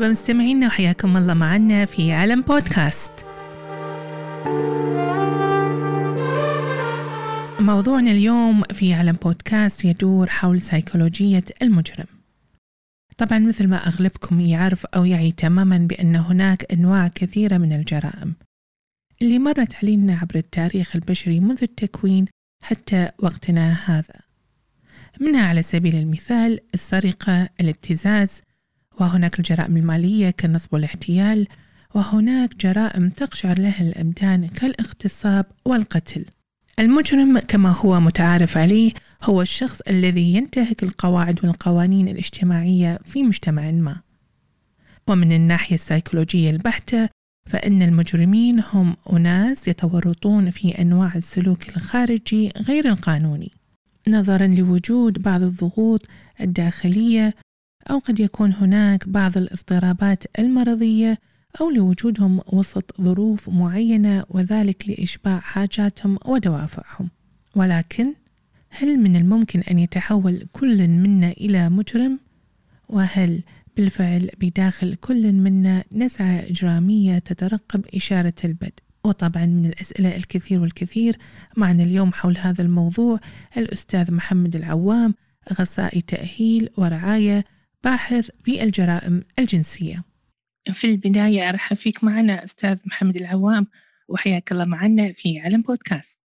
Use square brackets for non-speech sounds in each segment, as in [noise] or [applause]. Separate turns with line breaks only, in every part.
مرحبا مستمعينا وحياكم الله معنا في عالم بودكاست. موضوعنا اليوم في عالم بودكاست يدور حول سيكولوجية المجرم. طبعا مثل ما أغلبكم يعرف أو يعي تماما بأن هناك أنواع كثيرة من الجرائم اللي مرت علينا عبر التاريخ البشري منذ التكوين حتى وقتنا هذا. منها على سبيل المثال السرقة الابتزاز وهناك الجرائم المالية كالنصب والاحتيال وهناك جرائم تقشعر لها الأبدان كالاغتصاب والقتل. المجرم كما هو متعارف عليه هو الشخص الذي ينتهك القواعد والقوانين الاجتماعية في مجتمع ما. ومن الناحية السيكولوجية البحتة فإن المجرمين هم أناس يتورطون في أنواع السلوك الخارجي غير القانوني. نظرا لوجود بعض الضغوط الداخلية أو قد يكون هناك بعض الاضطرابات المرضية أو لوجودهم وسط ظروف معينة وذلك لإشباع حاجاتهم ودوافعهم ولكن هل من الممكن أن يتحول كل منا إلى مجرم؟ وهل بالفعل بداخل كل منا نزعة إجرامية تترقب إشارة البدء؟ وطبعا من الأسئلة الكثير والكثير معنا اليوم حول هذا الموضوع الأستاذ محمد العوام أخصائي تأهيل ورعاية باحث في الجرائم الجنسية. في البداية أرحب فيك معنا أستاذ محمد العوام وحياك الله معنا في علم بودكاست.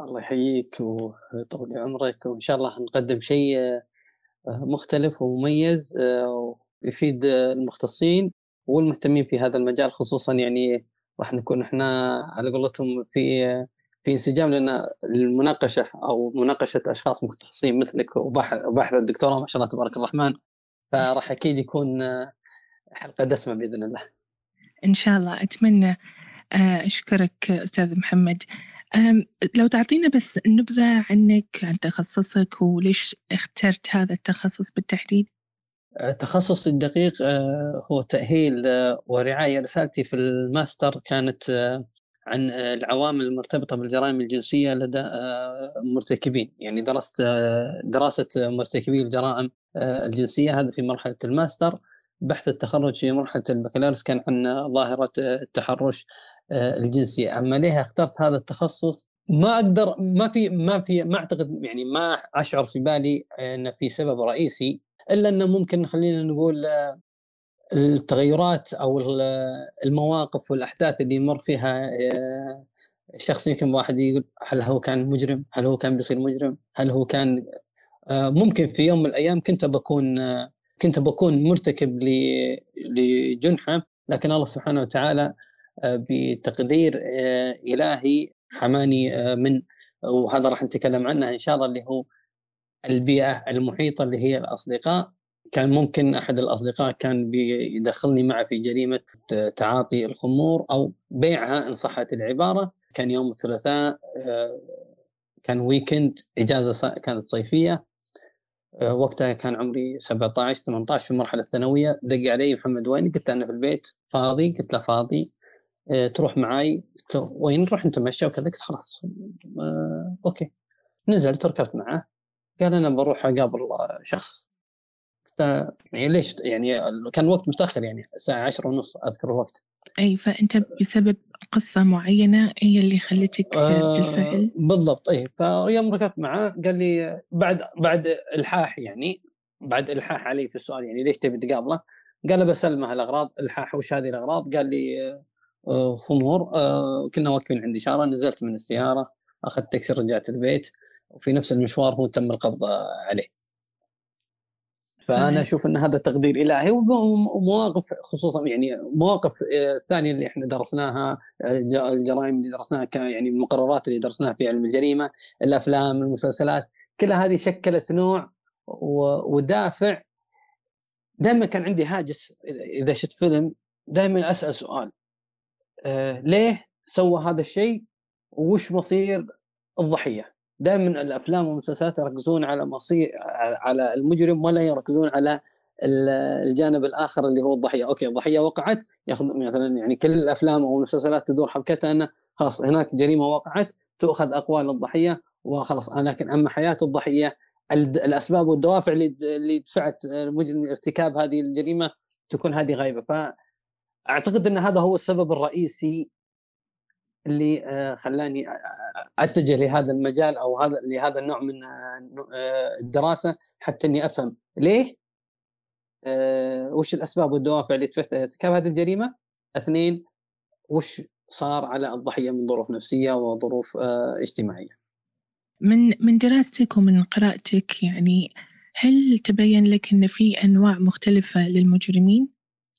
الله يحييك ويطول عمرك وإن شاء الله نقدم شيء آه، مختلف ومميز آه، ويفيد المختصين والمهتمين في هذا المجال خصوصا يعني راح نكون إحنا على قولتهم في في انسجام لأن المناقشة أو مناقشة أشخاص مختصين مثلك وباحث الدكتوراه ما شاء الله تبارك الرحمن فراح أكيد يكون حلقة دسمة بإذن الله.
إن شاء الله أتمنى آه، أشكرك أستاذ محمد. لو تعطينا بس نبذة عنك عن تخصصك وليش اخترت هذا التخصص بالتحديد؟
آه، تخصصي الدقيق آه، هو تأهيل ورعاية رسالتي في الماستر كانت عن العوامل المرتبطة بالجرائم الجنسية لدى مرتكبين. يعني درست دراسة مرتكبي الجرائم الجنسية هذا في مرحلة الماستر. بحث التخرج في مرحلة البكالوريوس كان عن ظاهرة التحرش آه، الجنسي أما ليه اخترت هذا التخصص؟ ما أقدر ما في ما في ما أعتقد يعني ما أشعر في بالي إن في سبب رئيسي إلا إنه ممكن خلينا نقول آه، التغيرات أو المواقف والأحداث اللي يمر فيها آه، شخص يمكن واحد يقول هل هو كان مجرم؟ هل هو كان بيصير مجرم؟ هل هو كان ممكن في يوم من الأيام كنت بكون كنت بكون مرتكب لجنحة لكن الله سبحانه وتعالى آه، بتقدير آه، إلهي حماني آه، من وهذا راح نتكلم عنه إن شاء الله اللي هو البيئة المحيطة اللي هي الأصدقاء كان ممكن أحد الأصدقاء كان بيدخلني معه في جريمة تعاطي الخمور أو بيعها إن صحت العبارة. كان يوم الثلاثاء كان ويكند إجازة كانت صيفية. آه، وقتها كان عمري 17 18 في المرحلة الثانوية. دق علي محمد وين؟ قلت أنا في البيت. فاضي؟ قلت له فاضي. أه تروح معي قلت وين؟ نروح نتمشى وكذا قلت خلاص. أوكي. نزلت ركبت معه. قال أنا بروح أقابل شخص يعني ليش يعني كان الوقت متأخر يعني الساعة 10 ونص أذكر الوقت
أي فأنت بسبب قصة معينة هي اللي خلتك آه بالفعل
بالضبط أي فيوم ركبت معاه قال لي بعد بعد الحاح يعني بعد الحاح علي في السؤال يعني ليش تبي تقابله؟ قال بسلمه الأغراض الحاح وش هذه الأغراض؟ قال لي آه خمور آه كنا واقفين عند إشارة نزلت من السيارة أخذت تاكسي رجعت البيت وفي نفس المشوار هو تم القبض عليه. فأنا أشوف إن هذا تقدير إلهي ومواقف خصوصا يعني مواقف آه، ثانية اللي إحنا درسناها الجرائم اللي درسناها يعني المقررات اللي درسناها في علم الجريمة الأفلام المسلسلات كلها هذه شكلت نوع ودافع. دائما كان عندي هاجس اذا شفت فيلم دائما أسأل سؤال آه ليه سوى هذا الشيء؟ وش مصير الضحية؟ دائما الأفلام والمسلسلات يركزون على مصير على المجرم ولا يركزون على الجانب الآخر اللي هو الضحية، أوكي الضحية وقعت ياخذ مثلا يعني كل الأفلام أو المسلسلات تدور حبكتها انه خلاص هناك جريمة وقعت تؤخذ أقوال الضحية وخلاص لكن أما حياة الضحية الأسباب والدوافع اللي دفعت المجرم لارتكاب هذه الجريمة تكون هذه غايبة. فأعتقد أن هذا هو السبب الرئيسي اللي آه، خلاني أتجه لهذا المجال أو هذا لهذا النوع من الدراسة حتى إني أفهم. ليه؟ وش الأسباب والدوافع اللي دفعت ارتكاب هذه الجريمة. اثنين وش صار على الضحية من ظروف نفسية وظروف اجتماعية؟
من من دراستك ومن قراءتك يعني هل تبين لك أن في أنواع مختلفة للمجرمين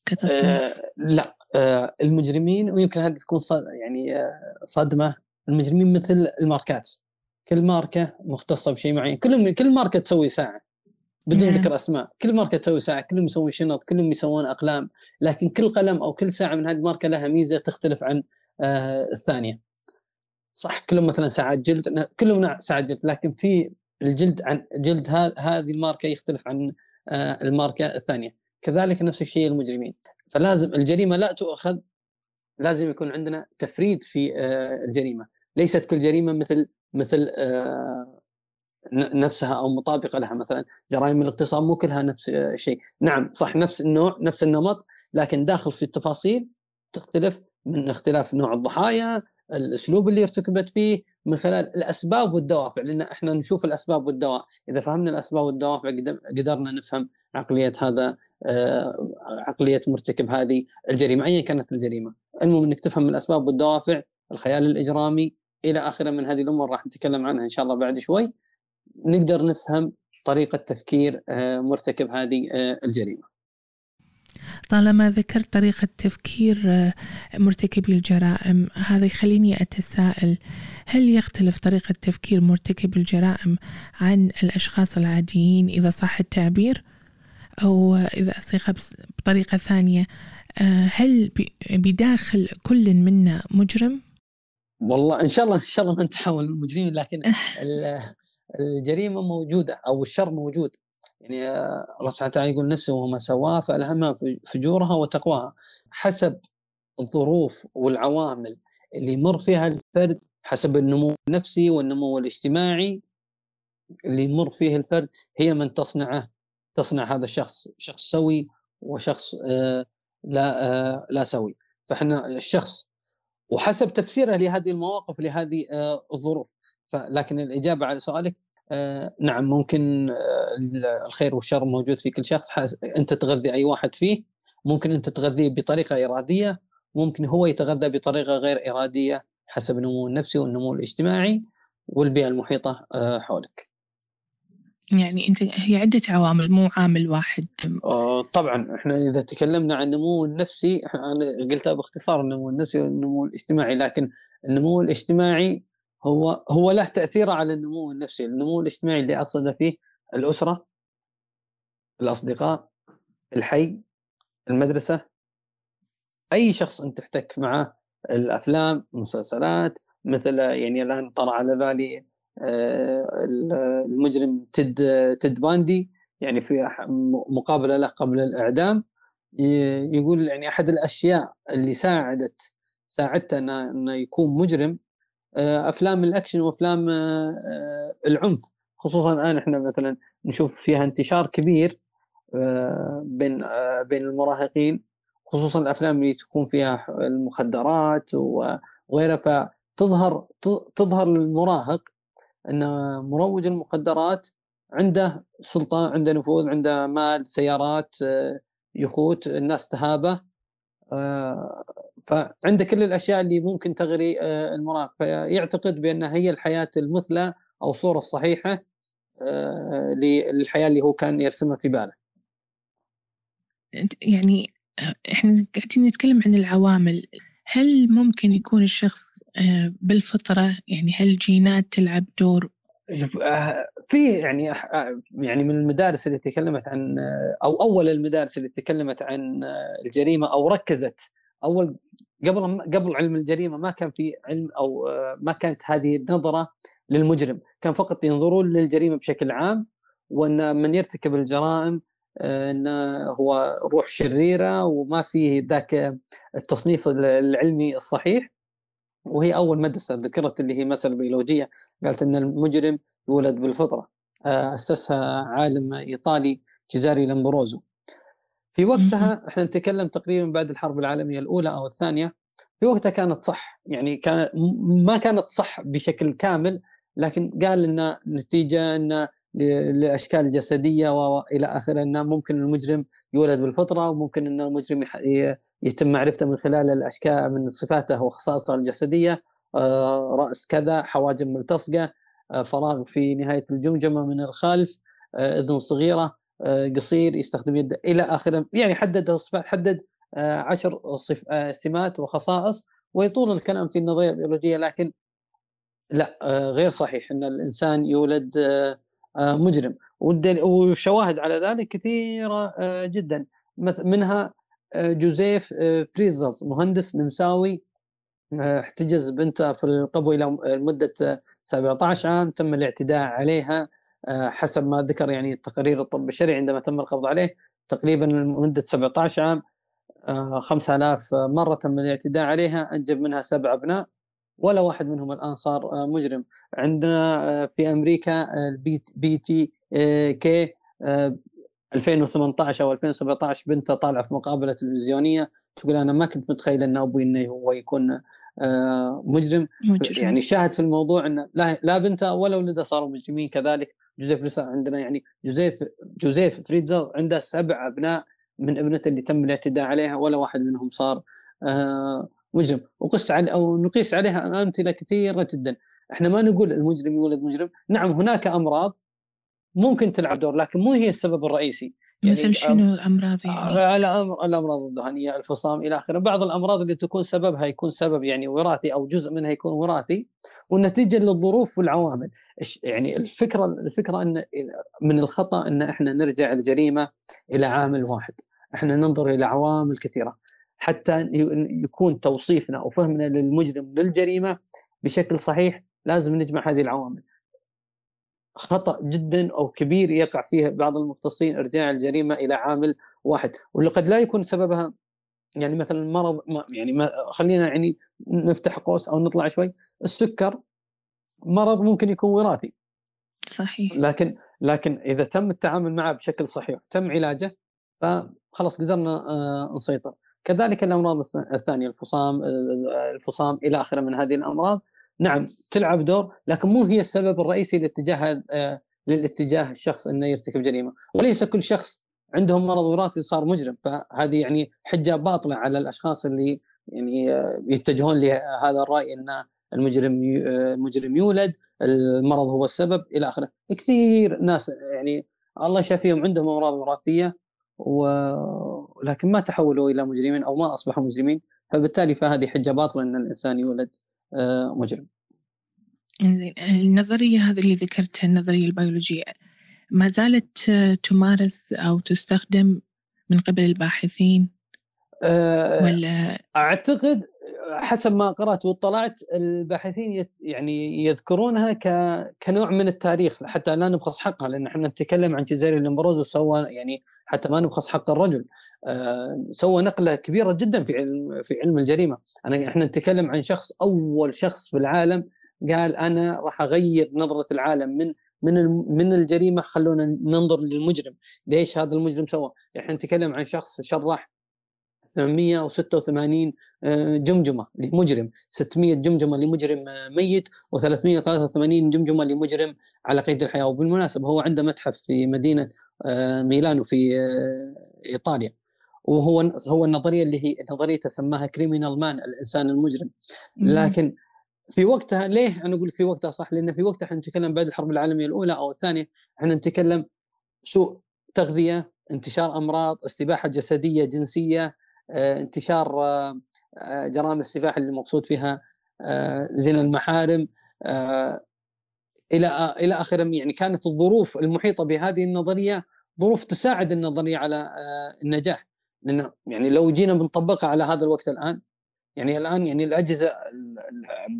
كتصنيف؟ آه لا. آه المجرمين ويمكن هذه تكون صد يعني آه صدمة. المجرمين مثل الماركات. كل ماركة مختصة بشيء معين. كلهم كل ماركة تسوي ساعة بدون نعم. ذكر أسماء. كل ماركة تسوي ساعة. كلهم يسوون شنط. كلهم يسوون أقلام. لكن كل قلم أو كل ساعة من هذه الماركة لها ميزة تختلف عن آه الثانية. صح كلهم مثلا ساعات جلد. كلهم ساعات جلد. لكن في الجلد عن جلد هذه الماركة يختلف عن آه، الماركة الثانية. كذلك نفس الشيء المجرمين. فلازم الجريمة لا تؤخذ. لازم يكون عندنا تفريد في آه، الجريمة. ليست كل جريمة مثل مثل آه، نفسها أو مطابقة لها. مثلا جرائم الاغتصاب مو كلها نفس الشيء نعم صح نفس النوع نفس النمط لكن داخل في التفاصيل تختلف من اختلاف نوع الضحايا الأسلوب اللي ارتكبت به من خلال الأسباب والدوافع. لأن إحنا نشوف الأسباب والدوافع إذا فهمنا الأسباب والدوافع قدرنا نفهم عقلية هذا آه، عقلية مرتكب هذه الجريمة ايا كانت الجريمة. المهم إنك تفهم الأسباب والدوافع الخيال الإجرامي إلى آخره من هذه الأمور راح نتكلم عنها إن شاء الله بعد شوي. نقدر نفهم طريقة تفكير آه، مرتكب هذه آه، الجريمة.
طالما ذكرت طريقة تفكير آه، مرتكبي الجرائم هذا يخليني أتساءل هل يختلف طريقة تفكير مرتكبي الجرائم عن الأشخاص العاديين إذا صح التعبير؟ أو إذا أصيغها بطريقة ثانية هل بداخل كل منا مجرم؟
والله إن شاء الله إن شاء الله ما نتحول المجرمين لكن [laughs] الجريمة موجودة أو الشر موجود. يعني آه، الله سبحانه وتعالى يقول نفسه وما سواه فألهمها فجورها وتقواها. حسب الظروف والعوامل اللي يمر فيها الفرد حسب النمو النفسي والنمو الاجتماعي اللي يمر فيه الفرد هي من تصنعه تصنع هذا الشخص شخص سوي وشخص آه لا آه لا سوي. فإحنا الشخص وحسب تفسيره لهذه المواقف لهذه آه الظروف. لكن الإجابة على سؤالك آه، نعم ممكن آه، الخير والشر موجود في كل شخص. أنت تغذي أي واحد فيه. ممكن أنت تغذيه بطريقة إرادية. ممكن هو يتغذى بطريقة غير إرادية حسب النمو النفسي والنمو الاجتماعي والبيئة المحيطة حولك.
يعني انت هي عدة عوامل مو عامل واحد.
طبعا إحنا إذا تكلمنا عن النمو النفسي أنا قلتها باختصار النمو النفسي والنمو الاجتماعي لكن النمو الاجتماعي هو هو له تاثيره على النمو النفسي، النمو الاجتماعي اللي أقصده فيه الأسرة الأصدقاء الحي المدرسة أي شخص أنت تحتك معه الأفلام المسلسلات مثل يعني الان طرى على بالي آه، المجرم تد تد باندي يعني في مقابلة له قبل الإعدام يقول يعني أحد الأشياء اللي ساعدت ساعدته إنه يكون مجرم آه، أفلام الأكشن وأفلام آه، آه، العنف. خصوصا الآن إحنا مثلا نشوف فيها انتشار كبير بين بين المراهقين خصوصا الأفلام اللي تكون فيها المخدرات وغيرها. فتظهر تظهر للمراهق إن مروج المخدرات عنده سلطة عنده نفوذ عنده مال سيارات يخوت الناس تهابه. فعنده كل الأشياء اللي ممكن تغري آه، المراهق. فيعتقد بانها هي الحياة المثلى أو الصورة الصحيحة آه، للحياة اللي هو كان يرسمها في باله.
يعني إحنا قاعدين نتكلم عن العوامل، هل ممكن يكون الشخص آه، بالفطرة يعني هل الجينات تلعب دور؟
شوف في يعني يعني من المدارس اللي تكلمت عن أو أول المدارس اللي تكلمت عن الجريمة أو ركزت. أول قبل قبل علم الجريمة ما كان في علم أو آه، ما كانت هذه النظرة للمجرم، كان فقط ينظرون للجريمة بشكل عام وأن من يرتكب الجرائم آه، انه هو روح شريرة وما في ذاك التصنيف العلمي الصحيح. وهي أول مدرسة ذكرت اللي هي مساله بيولوجية قالت إن المجرم يولد بالفطرة أسسها عالم إيطالي جيزاري لامبروزو. في وقتها إحنا نتكلم تقريبا بعد الحرب العالمية الأولى أو الثانية في وقتها كانت صح يعني كان ما كانت صح بشكل كامل لكن قال إن نتيجه إن لأشكال جسدية والى آخره ان ممكن المجرم يولد بالفطرة وممكن إن المجرم يتم معرفته من خلال الأشكال من صفاته وخصائصه الجسدية. آه، رأس كذا حواجب ملتصقة آه، فراغ في نهاية الجمجمة من الخلف آه، إذن صغيرة قصير يستخدم يده إلى آخره. يعني حدد الصفات حدد عشر سمات وخصائص ويطول الكلام في النظرية البيولوجية لكن لا غير صحيح إن الإنسان يولد مجرم. والشواهد على ذلك كثيرة جدا. منها جوزيف فريتزل مهندس نمساوي احتجز بنته في القبو إلى مده 17 عام تم الاعتداء عليها حسب ما ذكر يعني تقارير الطب الشرعي عندما تم القبض عليه تقريبا لمدة 17 عام 5000 مرة تم الاعتداء عليها أنجب منها سبع أبناء. ولا واحد منهم الآن صار مجرم. عندنا في أمريكا البي بي تي كي 2018 أو 2017 بنته طالعة في مقابلة تلفزيونية تقول أنا ما كنت متخيل إن أبوي إنه هو يكون آه، مجرم, مجرم. يعني شاهد في الموضوع إن لا, لا بنته ولا ولده صاروا مجرمين كذلك. جوزيف لسه عندنا يعني جوزيف جوزيف فريدزر عنده سبع أبناء من ابنته اللي تم الاعتداء عليها ولا واحد منهم صار آه، مجرم. وقس على أو نقيس عليها أمثلة كثيرة جدا. إحنا ما نقول المجرم يولد مجرم. نعم هناك أمراض ممكن تلعب دور لكن مو هي السبب الرئيسي.
يعني مثل شنو الأمراض
يعني؟ الأمراض الذهنيه الفصام إلى آخره. بعض الأمراض اللي تكون سببها يكون سبب يعني وراثي أو جزء منها يكون وراثي والنتيجة للظروف والعوامل. يعني الفكرة الفكرة إن من الخطأ إن إحنا نرجع الجريمة إلى عامل واحد. إحنا ننظر إلى عوامل كثيرة. حتى يكون توصيفنا أو فهمنا للمجرم للجريمة بشكل صحيح لازم نجمع هذه العوامل. خطأ جدا أو كبير يقع فيه بعض المختصين إرجاع الجريمة إلى عامل واحد. واللي قد لا يكون سببها يعني مثلا مرض ما يعني ما خلينا يعني نفتح قوس أو نطلع شوي. السكر مرض ممكن يكون وراثي.
صحيح.
لكن لكن إذا تم التعامل معه بشكل صحيح تم علاجه فخلاص قدرنا آه، نسيطر. كذلك الأمراض الثانية الفصام الفصام إلى آخره من هذه الأمراض. نعم تلعب دور لكن مو هي السبب الرئيسي لاتجاه آه، للاتجاه الشخص إنه يرتكب جريمة. وليس كل شخص عندهم مرض وراثي صار مجرم. فهذه يعني حجة باطلة على الأشخاص اللي يعني آه، يتجهون لهذا الرأي إن المجرم آه، المجرم يولد المرض هو السبب إلى آخره. كثير ناس يعني الله يشافيهم عندهم أمراض وراثية ولكن ما تحولوا إلى مجرمين أو ما أصبحوا مجرمين فبالتالي فهذه حجه باطله ان الإنسان يولد آه، مجرم.
النظرية هذه اللي ذكرتها النظرية البيولوجية ما زالت تمارس أو تستخدم من قبل الباحثين؟
أه ولا أعتقد حسب ما قرأت واطلعت الباحثين يعني يذكرونها ك... كنوع من التاريخ حتى لا نبخس حقها لأن إحنا نتكلم عن جزيري لمبروز وسوى يعني حتى ما نبخس حق الرجل. آه، سوى نقلة كبيرة جدا في علم في علم الجريمة. أنا إحنا نتكلم عن شخص أول شخص في العالم قال أنا راح أغير نظرة العالم من من من الجريمة خلونا ننظر للمجرم. ليش هذا المجرم سوى؟ إحنا نتكلم عن شخص شرح 886 آه، جمجمة لمجرم. 600 جمجمة لمجرم آه، ميت و383 جمجمة لمجرم على قيد الحياة. وبالمناسبة هو عنده متحف في مدينة ميلانو في إيطاليا. وهو هو النظرية اللي هي نظريه سماها كريمينال مان الإنسان المجرم. لكن في وقتها ليه أنا أقول لك في وقتها صح؟ لأن في وقتها إحنا نتكلم بعد الحرب العالمية الأولى أو الثانية إحنا نتكلم سوء تغذية انتشار أمراض استباحة جسدية جنسية انتشار آه جرائم السفاح اللي مقصود فيها زنا المحارم إلى إلى آخره. يعني كانت الظروف المحيطة بهذه النظرية ظروف تساعد النظرية على النجاح. لأنه يعني لو جينا بنطبقها على هذا الوقت الآن يعني الآن يعني الأجهزة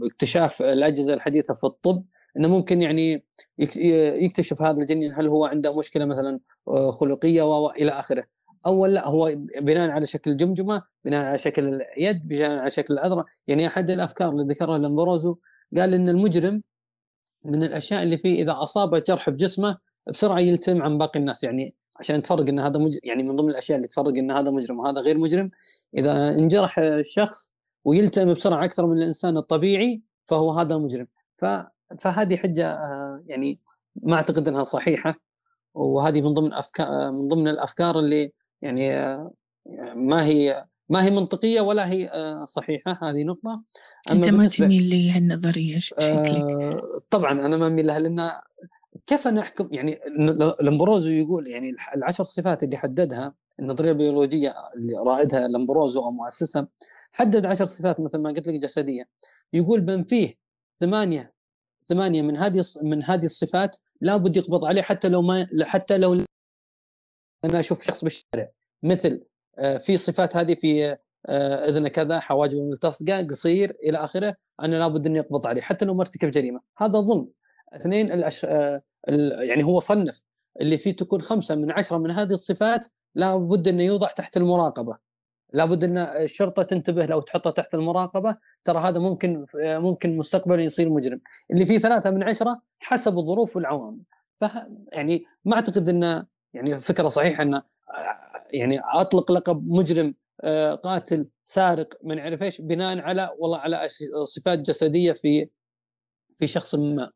اكتشاف الأجهزة الحديثة في الطب إنه ممكن يعني يكتشف هذا الجنين هل هو عنده مشكلة مثلا آه، خلقية والى آخره. أول لا هو بناء على شكل الجمجمة بناء على شكل اليد بناء على شكل الأذرع. يعني أحد الأفكار اللي ذكرها لامبروزو قال إن المجرم من الأشياء اللي فيه إذا اصاب جرح بجسمه بسرعة يلتم عن باقي الناس. يعني عشان تفرق إن هذا مجرم يعني من ضمن الأشياء اللي تفرق إن هذا مجرم وهذا غير مجرم إذا انجرح الشخص ويلتئم بسرعة أكثر من الإنسان الطبيعي فهو هذا مجرم. ف... فهذه حجة آه، يعني ما أعتقد إنها صحيحة. وهذه من ضمن افكار من ضمن الأفكار اللي يعني آه، ما هي ما هي منطقية ولا هي آه، صحيحة هذه نقطة.
أنت ما تميل لهالنظريه شكلك
طبعا أنا ما أميل لها لأن كيف أنا أحكم؟ يعني لمبروزو يقول يعني العشر صفات اللي حددها النظرية البيولوجية اللي رائدها لمبروزو أو مؤسسها حدد عشر صفات مثل ما قلت لك جسديه يقول من فيه ثمانية ثمانية من هذه من هذه الصفات لابد يقبض عليه حتى لو ما حتى لو أنا أشوف شخص بالشارع. مثل آه، في صفات هذه في آه، اذنه كذا حواجبه ملتصقه قصير إلى آخره أنا لابد أني أقبض عليه حتى لو مرتكب جريمة. هذا ظلم. اثنين الأش... آه، يعني هو صنف. اللي فيه تكون خمسة من عشرة من هذه الصفات لابد أنه يوضع تحت المراقبة. لابد أن الشرطة تنتبه لو تحطه تحت المراقبة ترى هذا ممكن ممكن مستقبلا يصير مجرم. اللي فيه ثلاثة من عشرة حسب الظروف والعوامل. ف يعني ما أعتقد انه يعني فكرة صحيحة انه يعني أطلق لقب مجرم قاتل سارق ما نعرف إيش؟ بناء على والله على صفات جسدية في في شخص ما.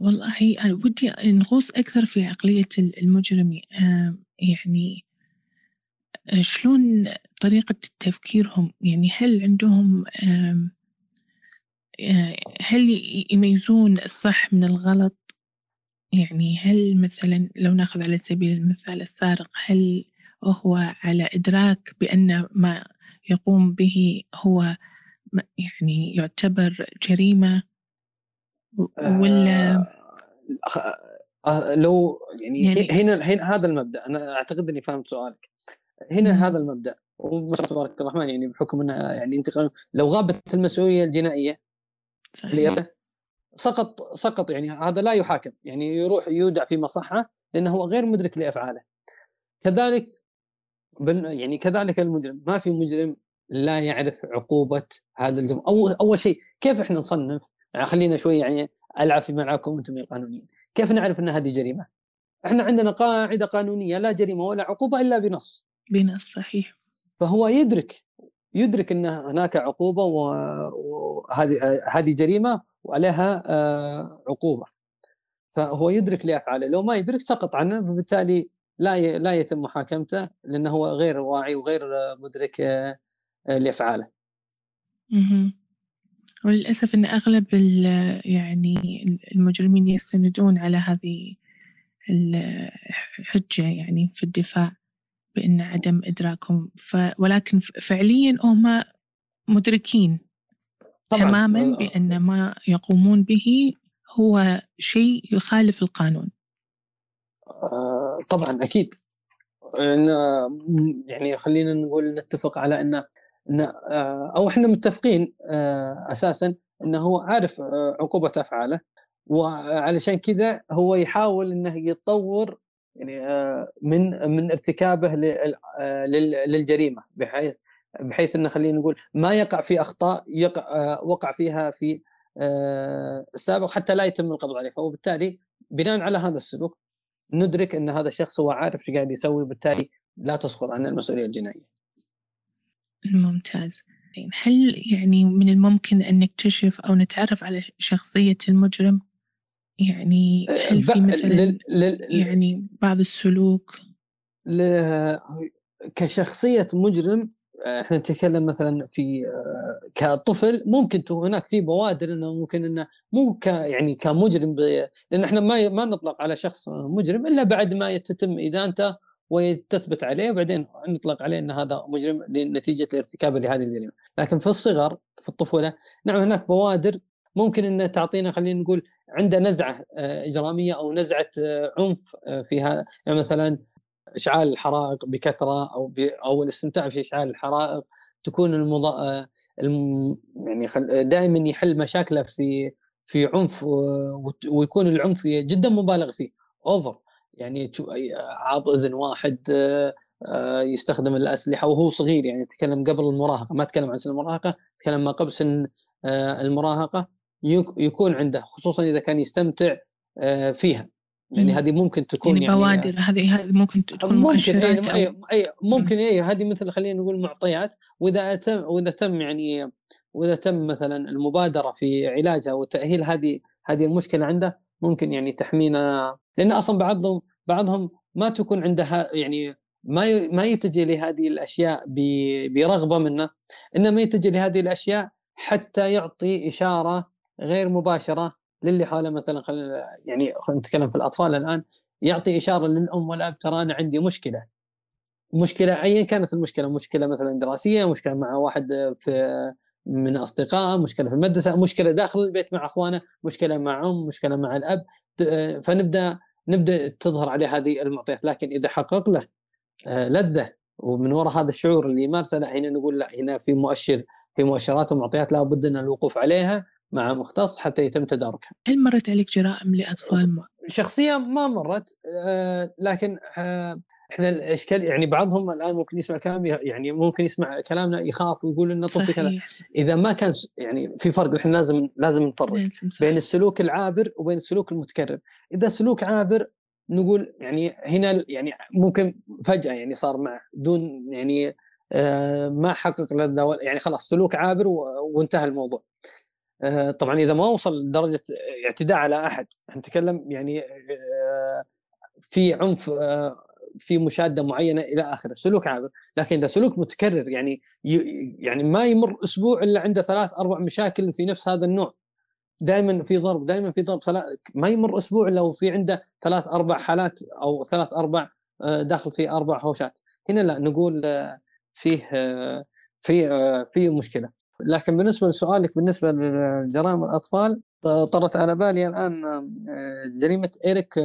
والله أنا ودي نغوص أكثر في عقلية المجرم يعني شلون طريقة تفكيرهم؟ يعني هل عندهم هل يميزون الصح من الغلط؟ يعني هل مثلا لو ناخذ على سبيل المثال السارق هل هو على إدراك بأن ما يقوم به هو يعني يعتبر جريمة؟ ولا
آه آه لو يعني, يعني هنا هنا هذا المبدأ. أنا أعتقد إني فهمت سؤالك. هنا مم. هذا المبدأ. وما شاء الله تبارك الرحمن يعني بحكم انها يعني انت لو غابت المسؤولية الجنائية سقط سقط يعني هذا لا يحاكم يعني يروح يودع في مصحة لأنه هو غير مدرك لأفعاله. كذلك يعني كذلك المجرم ما في مجرم لا يعرف عقوبة هذا الجرم اول أول شيء كيف إحنا نصنف؟ يعني خلينا شوي يعني ألعب في ملعبكم أنتم القانونيين كيف نعرف إن هذه جريمة؟ إحنا عندنا قاعدة قانونية لا جريمة ولا عقوبة إلا بنص.
بنص صحيح.
فهو يدرك يدرك إن هناك عقوبة وهذه هذه جريمة وعليها آه، عقوبة. فهو يدرك لافعاله لو ما يدرك سقط عنه فبالتالي لا لا يتم محاكمته لأنه هو غير واعي وغير مدرك آه، لافعاله.
وللأسف أن أغلب يعني المجرمين يستندون على هذه الحجة يعني في الدفاع بأن عدم إدراكهم. ف ولكن فعليا هم مدركين. طبعًا. تماما بأن ما يقومون به هو شيء يخالف القانون.
آه، طبعا أكيد. يعني خلينا نقول نتفق على أن إن آه، أو إحنا متفقين آه، أساسا إنه هو عارف آه، عقوبة أفعاله وعلشان كذا هو يحاول إنه يتطور يعني من من ارتكابه للجريمة بحيث بحيث انه خلينا نقول ما يقع في أخطاء يقع وقع فيها في السابق حتى لا يتم القبض عليه. فبالتالي بناء على هذا السلوك ندرك إن هذا الشخص هو عارف إيش قاعد يسوي وبالتالي لا تسقط عنه المسؤولية الجنائية.
ممتاز. هل يعني من الممكن أن نكتشف أو نتعرف على شخصية المجرم؟ يعني هل في مثلا يعني بعض السلوك؟
كشخصية مجرم إحنا نتكلم مثلا في كطفل ممكن هناك في بوادر إنه ممكن إنه مو ك يعني كمجرم لأن إحنا ما ما نطلق على شخص مجرم إلا بعد ما يتم ادانته وتثبت عليه وبعدين نطلق عليه إن هذا مجرم نتيجه ارتكابه لهذه الجريمة، لكن في الصغر في الطفولة نعم هناك بوادر ممكن ان تعطينا خلينا نقول عنده نزعة آه، إجرامية أو نزعة آه، عنف آه، في هذا يعني مثلا إشعال الحرائق بكثرة أو أو الاستمتاع في إشعال الحرائق تكون المضا... الم... يعني خل... دائما يحل مشاكله في في عنف ويكون العنف جدا مبالغ فيه. اوفر يعني عاب إذن واحد آه، آه، يستخدم الأسلحة وهو صغير يعني تكلم قبل المراهقة ما تكلم عن سن المراهقة تكلم ما قبل سن آه، المراهقة يكون عنده خصوصا إذا كان يستمتع آه، فيها. يعني هذه ممكن تكون
يعني, يعني بوادر هذه هذه ممكن تكون
ممكن مؤشرات أي, أو... أي ممكن اي هذه مثل خلينا نقول معطيات. وإذا تم وإذا تم يعني وإذا تم مثلا المبادرة في علاجها وتاهيل هذه هذه المشكلة عنده ممكن يعني تحمينا. لأن أصلا بعضهم بعضهم ما تكون عنده يعني ما ما يتجه لهذه الأشياء برغبة منه. إنما يتجه لهذه الأشياء حتى يعطي إشارة غير مباشرة للي حوله مثلا خل يعني خلينا نتكلم في الأطفال الآن يعطي إشارة للأم والأب ترى أنا عندي مشكلة. مشكلة ايا كانت المشكلة مشكلة مثلا دراسية مشكلة مع واحد في من اصدقائه مشكلة في المدرسة مشكلة داخل البيت مع أخوانه مشكلة مع أم مشكلة مع الأب. فنبدأ نبدأ تظهر عليه هذه المعطيات. لكن إذا حقق له آه، لذة ومن وراء هذا الشعور اللي يمارسه هنا نقول لا هنا في مؤشر في مؤشرات ومعطيات لابد من الوقوف عليها. مع مختص حتى يتم تداركها.
هل مرت عليك جرائم لأطفال؟
شخصيا ما مرت آه، لكن آه، إحنا الأشكال يعني بعضهم الآن ممكن يسمع كلام يعني ممكن يسمع كلامنا يخاف ويقول إنه طفل كذا. إذا ما كان يعني في فرق إحنا لازم لازم نفرق بين السلوك العابر وبين السلوك المتكرر. إذا سلوك عابر نقول يعني هنا يعني ممكن فجأة يعني صار معه دون يعني آه، ما حقق يعني خلاص سلوك عابر وانتهى الموضوع. طبعا إذا ما وصل لدرجه اعتداء على أحد نتكلم يعني آه، في عنف في مشادة معينة إلى آخره. سلوك عابر لكن إذا سلوك متكرر يعني يعني ما يمر أسبوع إلا عنده ثلاث أربع مشاكل في نفس هذا النوع. دائما في ضرب دائما في ضرب ما يمر أسبوع إلا وفي عنده ثلاث أربع حالات أو ثلاث أربع آه، داخل في أربع هوشات. هنا لا نقول آه، فيه آه، في في مشكلة. لكن بالنسبة لسؤالك بالنسبة لجرائم الأطفال طرت على بالي الآن جريمة إيريك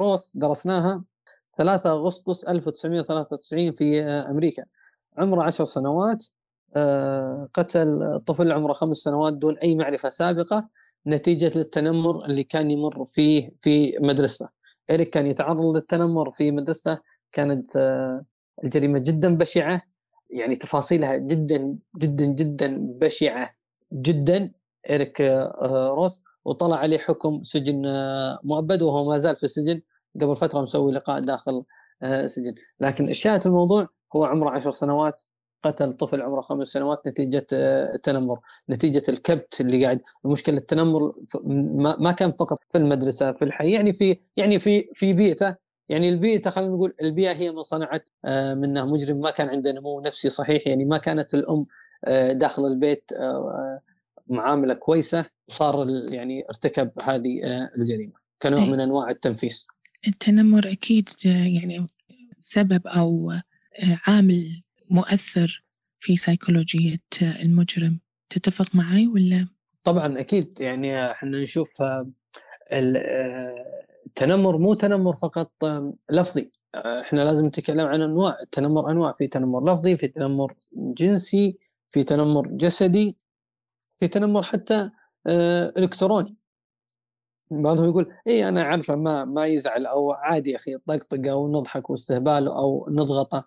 روث درسناها 3 أغسطس 1993 في أمريكا عمره 10 سنوات آه، قتل طفل عمره خمس سنوات دون أي معرفة سابقة نتيجة للتنمر اللي كان يمر فيه في مدرسته. إريك كان يتعرض للتنمر في مدرسته كانت آه، الجريمة جدا بشعة يعني تفاصيلها جدا جدا جدا بشعة جدا. إريك آه، روث وطلع عليه حكم سجن مؤبد وهو ما زال في السجن. قبل فترة مسوي لقاء داخل السجن. لكن الشاهد الموضوع هو عمره عشر سنوات. قتل طفل عمره خمس سنوات نتيجة التنمر آه، نتيجة الكبت اللي قاعد. المشكلة التنمر ما كان فقط في المدرسة في الحي يعني في يعني في في بيئته. يعني البيئة خلينا نقول البيئة هي من صنعت آه، منه مجرم ما كان عنده نمو نفسي صحيح. يعني ما كانت الأم آه، داخل البيت معاملة كويسة وصار يعني ارتكب هذه الجريمة كنوع من أنواع التنفيس.
التنمر أكيد يعني سبب أو عامل مؤثر في سيكولوجية المجرم. تتفق معي ولا؟
طبعا أكيد. يعني إحنا نشوف آه، آه، التنمر مو تنمر فقط آه، لفظي. إحنا لازم نتكلم عن أنواع. التنمر أنواع في تنمر لفظي في تنمر جنسي في تنمر جسدي في تنمر حتى إلكتروني. بعضهم يقول اي أنا عارفه ما ما يزعل أو عادي يا أخي طقطقه أو نضحك واستهبال أو نضغطه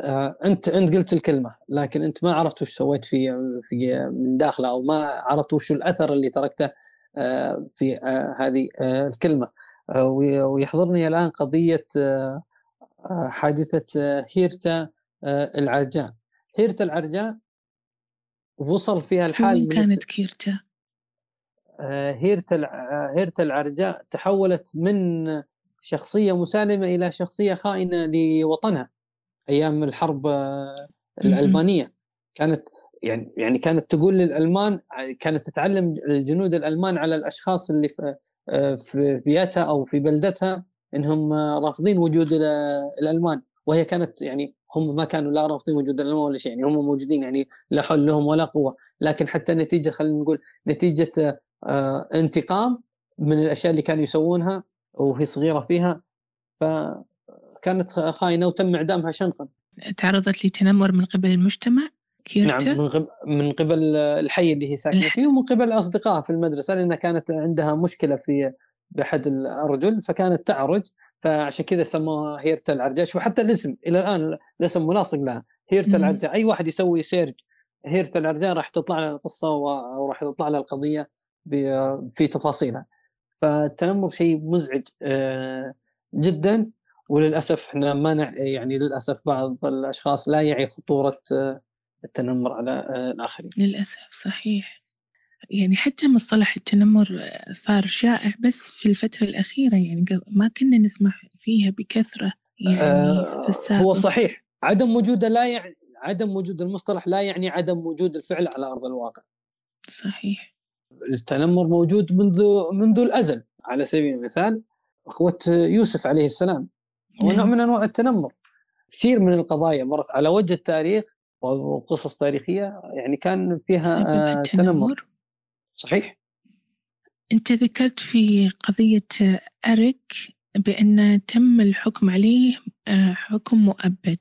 آه، أنت أنت قلت الكلمة لكن أنت ما عرفت وش سويت في في من داخله أو ما عرفت وش الأثر اللي تركته. آه، في آه، هذه الكلمة. ويحضرني الآن قضية حادثة هيرتا العرجاء هيرتا العرجاء وصل فيها الحال
من كانت كيرتا؟
هيرتا؟ هيرتا العرجاء تحولت من شخصية مسالمة إلى شخصية خائنة لوطنها أيام الحرب آه، الألمانية. كانت يعني يعني كانت تقول للألمان كانت تتعلم الجنود الألمان على الأشخاص اللي في آه، في بيئتها أو في بلدتها إنهم آه، رافضين وجود الألمان. وهي كانت يعني هم ما كانوا لا رافضين وجود الألمان ولا شيء يعني هم موجودين يعني لا حول لهم ولا قوة. لكن حتى نتيجة خلينا نقول نتيجة انتقام من الأشياء اللي كانوا يسوونها وهي صغيرة فيها ف كانت خاينة وتم إعدامها شنقا.
تعرضت لتنمر من قبل المجتمع؟
كيرتا؟ نعم من قبل من قبل الحي اللي هي ساكنة فيه ومن قبل اصدقائها في المدرسة لأنها كانت عندها مشكلة في بأحد الأرجل فكانت تعرج فعشان كذا سموها هيرتا العرجاش وحتى الاسم إلى الآن الاسم ملاصق لها هيرتا العرجاء أي واحد يسوي سيرج هيرتا العرجاء راح تطلع له القصة وراح تطلع له القضية في تفاصيلها. فالتنمر شيء مزعج آه، جدا وللأسف إحنا ما يعني للأسف بعض الأشخاص لا يعي خطورة آه، التنمر على آه، الآخرين.
للأسف صحيح. يعني حتى مصطلح التنمر صار شائع بس في الفترة الأخيرة يعني ما كنا نسمع فيها بكثرة يعني
آه في السابق. هو صحيح عدم وجوده لا يعني عدم وجود المصطلح لا يعني عدم وجود الفعل على أرض الواقع
صحيح
التنمر موجود منذ منذ الأزل على سبيل المثال أخوة يوسف عليه السلام هو نوع نعم. من أنواع التنمر كثير من القضايا مرت على وجه التاريخ وقصص تاريخية يعني كان فيها آه تنمر. صحيح.
أنت ذكرت في قضية أريك بأن تم الحكم عليه آه، حكم مؤبد.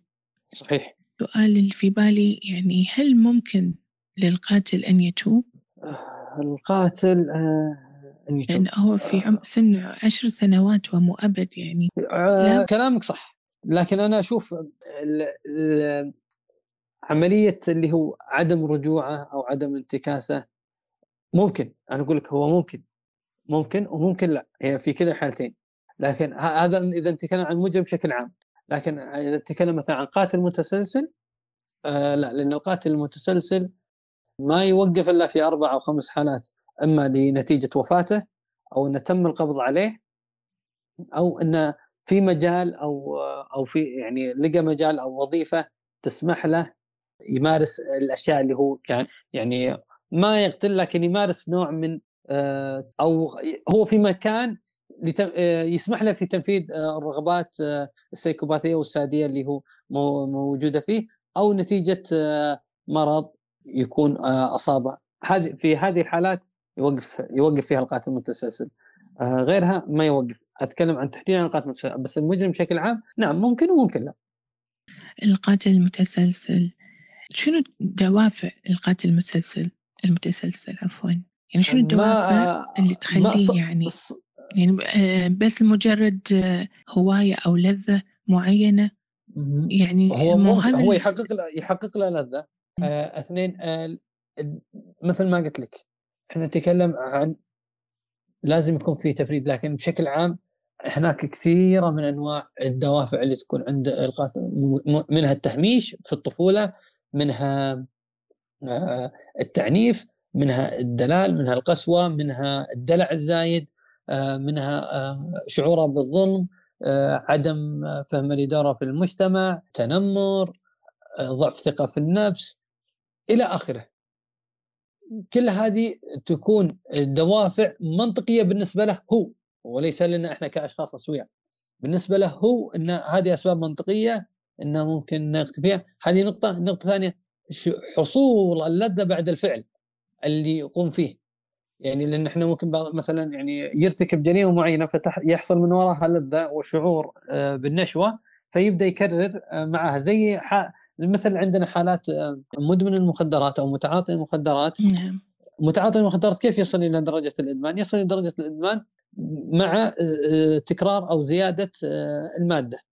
صحيح.
السؤال اللي في بالي يعني هل ممكن للقاتل أن يتوب؟
القاتل آه،
أن يتوب. لأنه هو في سن عشر سنوات ومؤبد يعني.
آه كلامك صح. لكن أنا أشوف عملية اللي هو عدم رجوعه أو عدم انتكاسه ممكن أنا أقول لك هو ممكن ممكن وممكن لا هي في كلا الحالتين لكن هذا إذا نتكلم عن مجرم بشكل عام لكن إذا تكلم مثلا عن قاتل متسلسل آه لا لأن القاتل المتسلسل ما يوقف إلا في أربع أو خمس حالات إما لنتيجة وفاته أو إنه تم القبض عليه أو إنه في مجال أو أو في يعني لقى مجال أو وظيفة تسمح له يمارس الأشياء اللي هو كان يعني ما يقتل لكن يمارس نوع من آه، أو هو في مكان آه، يسمح له في تنفيذ آه، الرغبات السيكوباثية والسادية اللي هو موجودة فيه أو نتيجة مرض يكون أصابه. هذه في هذه الحالات يوقف يوقف فيها القاتل المتسلسل. غيرها ما يوقف. أتكلم عن تحديدا عن القاتل المتسلسل بس المجرم بشكل عام نعم ممكن وممكن لا.
القاتل المتسلسل. شنو دوافع القاتل المتسلسل المتسلسل عفوا؟ يعني شنو الدوافع اللي تخليه يعني يعني آه، بس لمجرد آه، هواية أو لذة معينة؟ يعني
هو مو هو يحقق له يحقق له لذة. آه اثنين آه مثل ما قلت لك إحنا نتكلم عن لازم يكون في تفريد لكن بشكل عام هناك كثيرة من أنواع الدوافع اللي تكون عند القاتل منها التهميش في الطفولة منها آه، التعنيف منها الدلال منها القسوة منها الدلع الزايد آه، منها آه، شعوره بالظلم عدم فهم لدوره في المجتمع تنمر ضعف ثقة في النفس إلى آخره. كل هذه تكون دوافع منطقية بالنسبة له هو وليس لنا إحنا كأشخاص أسوياء. بالنسبة له هو إن هذه أسباب منطقية إنه ممكن نقتل فيها. هذه نقطة. النقطه الثانية حصول اللذة بعد الفعل اللي يقوم فيه. يعني لأن إحنا ممكن مثلا يعني يرتكب جريمة معينة فيحصل من وراها لذة وشعور آه، بالنشوة فيبدأ يكرر آه، معها. زي مثل عندنا حالات آه، مدمن المخدرات أو متعاطي المخدرات. نعم. متعاطي المخدرات كيف يصل إلى درجة الإدمان؟ يصل إلى درجة الإدمان مع تكرار أو زيادة المادة.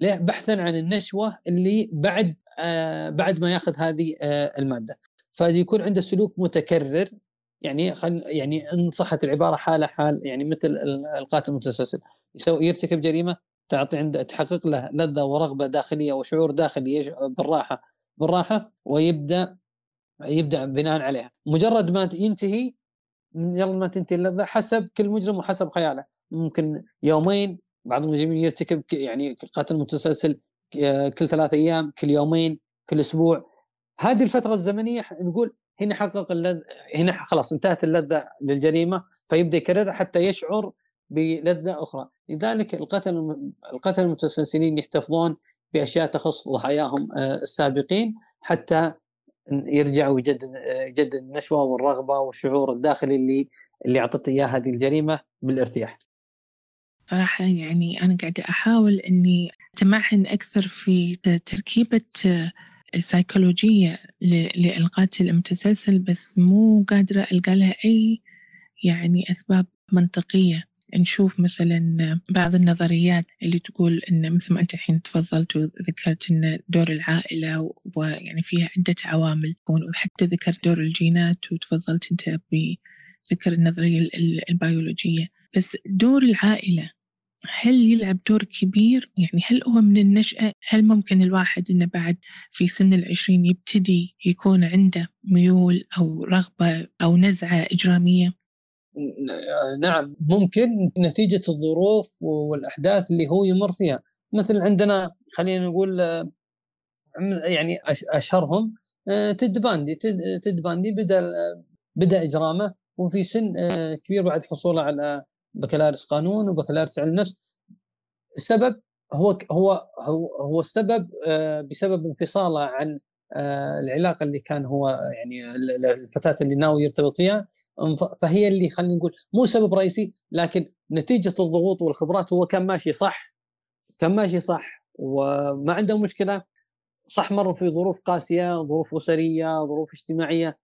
ليه؟ بحثا عن النشوة اللي بعد بعد ما ياخذ هذه المادة. فيكون عنده سلوك متكرر يعني خل يعني إن صحت العبارة حاله حال يعني مثل القاتل المتسلسل يسوي يرتكب جريمة تعطي عنده تحقق له لذة ورغبة داخلية وشعور داخلي بالراحة بالراحة ويبدأ يبدأ بناء عليها مجرد ما ينتهي يلا ما تنتهي اللذة حسب كل مجرم وحسب خياله ممكن يومين بعض المجرمين يرتكب يعني قاتل متسلسل كل ثلاث أيام كل يومين كل أسبوع هذه الفترة الزمنية نقول هنا حقق اللذ... هنا خلاص انتهت اللذة للجريمة فيبدأ يكررها حتى يشعر بلذة أخرى لذلك القتل القتل المتسلسلين يحتفظون بأشياء تخص ضحاياهم آه، السابقين حتى يرجعوا يجدد يجدد النشوة والرغبة والشعور الداخلي اللي اللي أعطته إياه هذه الجريمة بالارتياح.
صراحة يعني أنا قاعدة أحاول إني أتمعن أكثر في تركيبة سيكولوجية للقاتل المتسلسل بس مو قادرة ألقى لها أي يعني أسباب منطقية. نشوف مثلا بعض النظريات اللي تقول إن مثل ما أنت الحين تفضلت وذكرت إن دور العائلة ويعني فيها عدة عوامل وحتى ذكرت دور الجينات وتفضلت أنت ذكر النظرية البيولوجية. بس دور العائلة هل يلعب دور كبير؟ يعني هل هو من النشأة؟ هل ممكن الواحد إنه بعد في سن العشرين يبتدي يكون عنده ميول أو رغبة أو نزعة إجرامية؟
نعم ممكن نتيجة الظروف والأحداث اللي هو يمر فيها. مثل عندنا خلينا نقول يعني أشهرهم تيد باندي. تيد باندي بدأ بدأ إجرامه وفي سن كبير بعد حصوله على بكالوريوس قانون وبكالوريوس علم نفس السبب هو هو هو السبب بسبب انفصاله عن العلاقة اللي كان هو يعني الفتاة اللي ناوي يرتبط فيها. فهي اللي خلينا نقول مو سبب رئيسي لكن نتيجة الضغوط والخبرات هو كان ماشي صح كان ماشي صح وما عنده مشكلة. صح مر في ظروف قاسية ظروف أسرية ظروف اجتماعية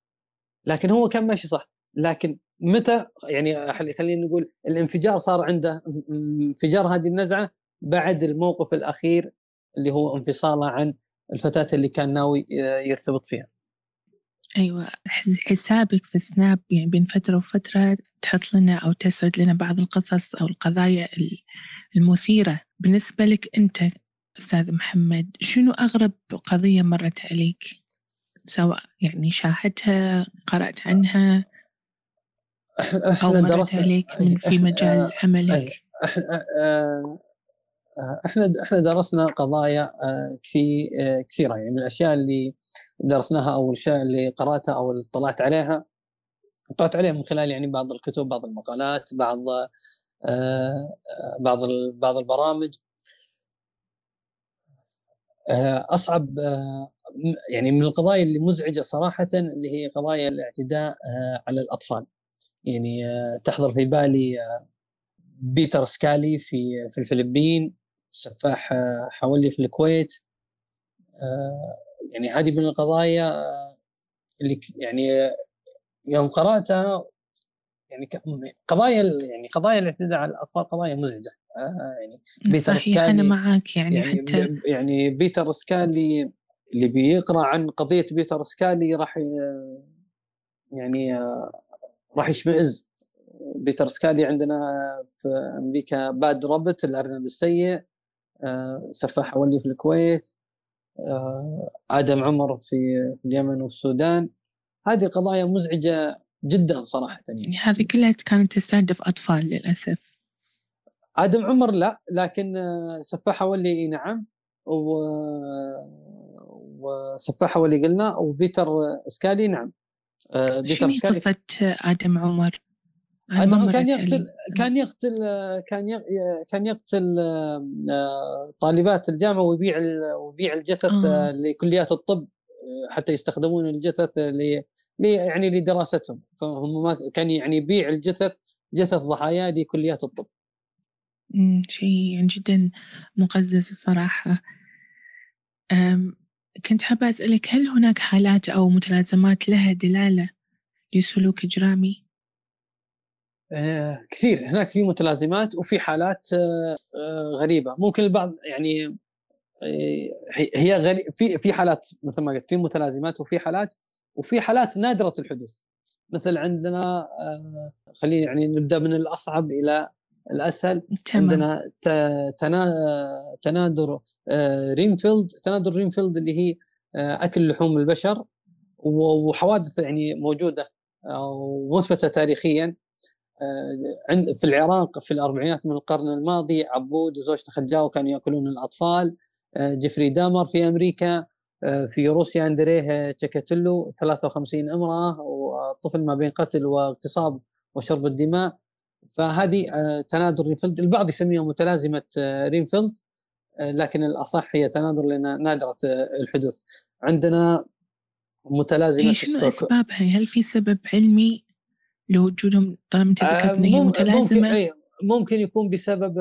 لكن هو كان ماشي صح. لكن متى يعني خلينا نقول الانفجار صار عنده انفجار هذه النزعة بعد الموقف الأخير اللي هو انفصاله عن الفتاة اللي كان ناوي يرتبط فيها.
أيوه حسابك في سناب يعني بين فترة وفترة تحط لنا أو تسرد لنا بعض القصص أو القضايا المثيرة بالنسبة لك أنت أستاذ محمد شنو أغرب قضية مرت عليك؟ سواء يعني شاهدتها قرأت عنها أو مرت عليك من في مجال عملك.
إحنا إحنا إحنا درسنا قضايا كثير كثيرة. يعني من الأشياء اللي درسناها أو الأشياء اللي قرأتها أو اللي اطلعت عليها اطلعت عليها من خلال يعني بعض الكتب بعض المقالات بعض بعض بعض البرامج. أصعب يعني من القضايا اللي مزعجة صراحة اللي هي قضايا الاعتداء على الأطفال. يعني تحضر في بالي بيتر سكالي في في الفلبين سفاح حولي في الكويت يعني هذه من القضايا اللي يعني يوم قراتها يعني قضايا يعني قضايا الاعتداء على الأطفال قضايا مزعجة
يعني بيتر صحيح سكالي أنا معك يعني, يعني حتى
يعني بيتر سكالي اللي بيقرأ عن قضية بيتر سكالي راح يعني راح يشمئز. بيتر سكالي عندنا في أمريكا باد رابط الارنب السيء آه، سفاح ولي في الكويت آه، آدم عمر في اليمن والسودان هذه قضايا مزعجة جدا صراحة.
يعني هذه كلها كانت تستهدف أطفال للأسف.
آدم عمر لا لكن آه، سفاح ولي نعم. و وسفاح ولي قلنا وبيتر سكالي نعم.
بيتر سكالي قصة آدم عمر
آدم كان يقتل كان يقتل كان كان يقتل آه، طالبات الجامعة ويبيع ويبيع الجثث آه. لكليات الطب آه، حتى يستخدمون الجثث ل يعني لدراستهم فهم ما كان يعني يبيع الجثث جثث ضحايا لكليات الطب.
شيء يعني جدا مقزز الصراحة. كنت حابة أسألك هل هناك حالات أو متلازمات لها دلالة لسلوك إجرامي؟
آه كثير. هناك في متلازمات وفي حالات آه آه غريبة. ممكن البعض يعني هي غريب في في حالات مثل ما قلت في متلازمات وفي حالات وفي حالات نادرة الحدوث. مثل عندنا خلينا يعني نبدأ من الأصعب إلى الأسهل تمام. عندنا تناذر آه، رينفيلد تناذر رينفيلد اللي هي آه، أكل لحوم البشر وحوادث يعني موجودة ومثبته تاريخيا آه، عند في العراق في الأربعينات من القرن الماضي عبود وزوجته خجاوة كانوا يأكلون الأطفال جيفري دامر في أمريكا في روسيا اندريه تشيكاتيلو 53 امرأة وطفل ما بين قتل واغتصاب وشرب الدماء فهذه آه، تناذر رينفيلد البعض يسميها متلازمة آه، رينفيلد آه، لكن الأصح هي تناذر لأن نادرة الحدوث. عندنا متلازمة
شنو أسبابها؟ هل في سبب علمي؟ لوجودهم طالما أنت ذكرت ان هي متلازمة؟
ممكن, ممكن يكون بسبب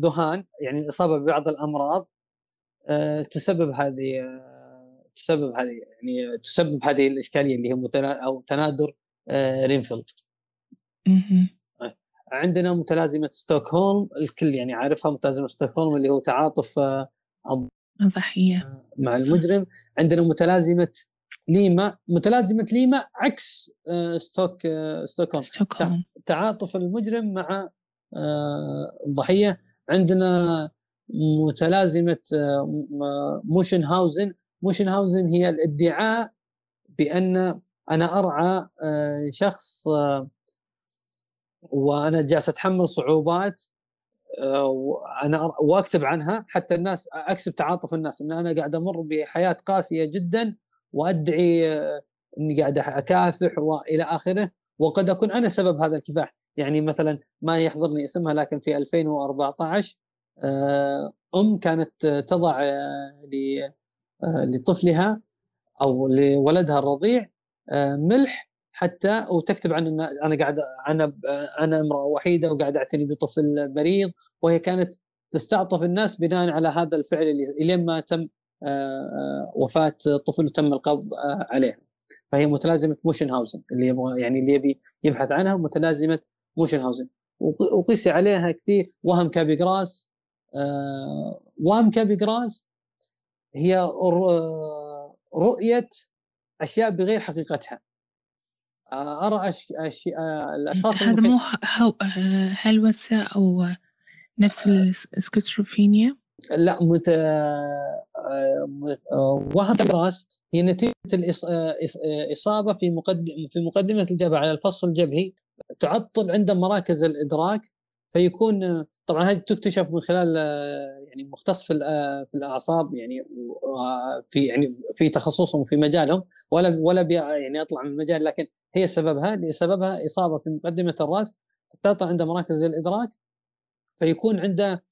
ذهان يعني الاصابه ببعض الأمراض. تسبب هذه تسبب هذه يعني تسبب هذه الإشكالية اللي هي أو تناذر رينفيلد. عندنا متلازمة ستوكهولم الكل يعني عارفها متلازمة ستوكهولم اللي هو تعاطف
الضحية.
آه، مع المجرم. عندنا متلازمة ليما متلازمة ليما عكس آه، ستوك آه، ستوكهولم. تعاطف المجرم مع الضحية. عندنا متلازمة مونشهاوزن مونشهاوزن هي الادعاء بأن أنا أرعى شخص وأنا جالس أتحمل صعوبات أنا وأكتب عنها حتى الناس أكسب تعاطف الناس إن أنا قاعد أمر بحياة قاسية جدا وأدعي إني قاعد أكافح وإلى آخره وقد أكون أنا سبب هذا الكفاح. يعني مثلا ما يحضرني اسمها لكن في 2014 آه، أم كانت تضع آه، آه، لطفلها أو لولدها الرضيع ملح حتى وتكتب عن إن أنا قاعد أنا أنا امرأة وحيدة وقاعد أعتني بطفل مريض وهي كانت تستعطف الناس بناء على هذا الفعل اللي لين ما تم وفاة طفل وتم القبض عليه. فهي متلازمة مونشهاوزن اللي يبغى يعني اللي يبي يبحث عنها متلازمة مونشهاوزن وقيسي عليها كثير وهم كابجراس آه وهم كابجراس هي رؤية أشياء بغير حقيقتها. آه، أرى أش... أش... آه،
الأشخاص هذا مو هلوسه أو نفس السكيزوفرينيا
لا مت... آه، وهم كابجراس هي نتيجة الاصابه في مقدم في مقدمة الجبهة على الفص الجبهي تعطل عند مراكز الإدراك فيكون طبعا هذه تكتشف من خلال يعني مختص في في الأعصاب يعني في يعني في تخصصهم في مجالهم ولا ولا يعني أطلع من المجال لكن هي سببها سببها إصابة في مقدمة الرأس تقطع عند مراكز الإدراك فيكون عنده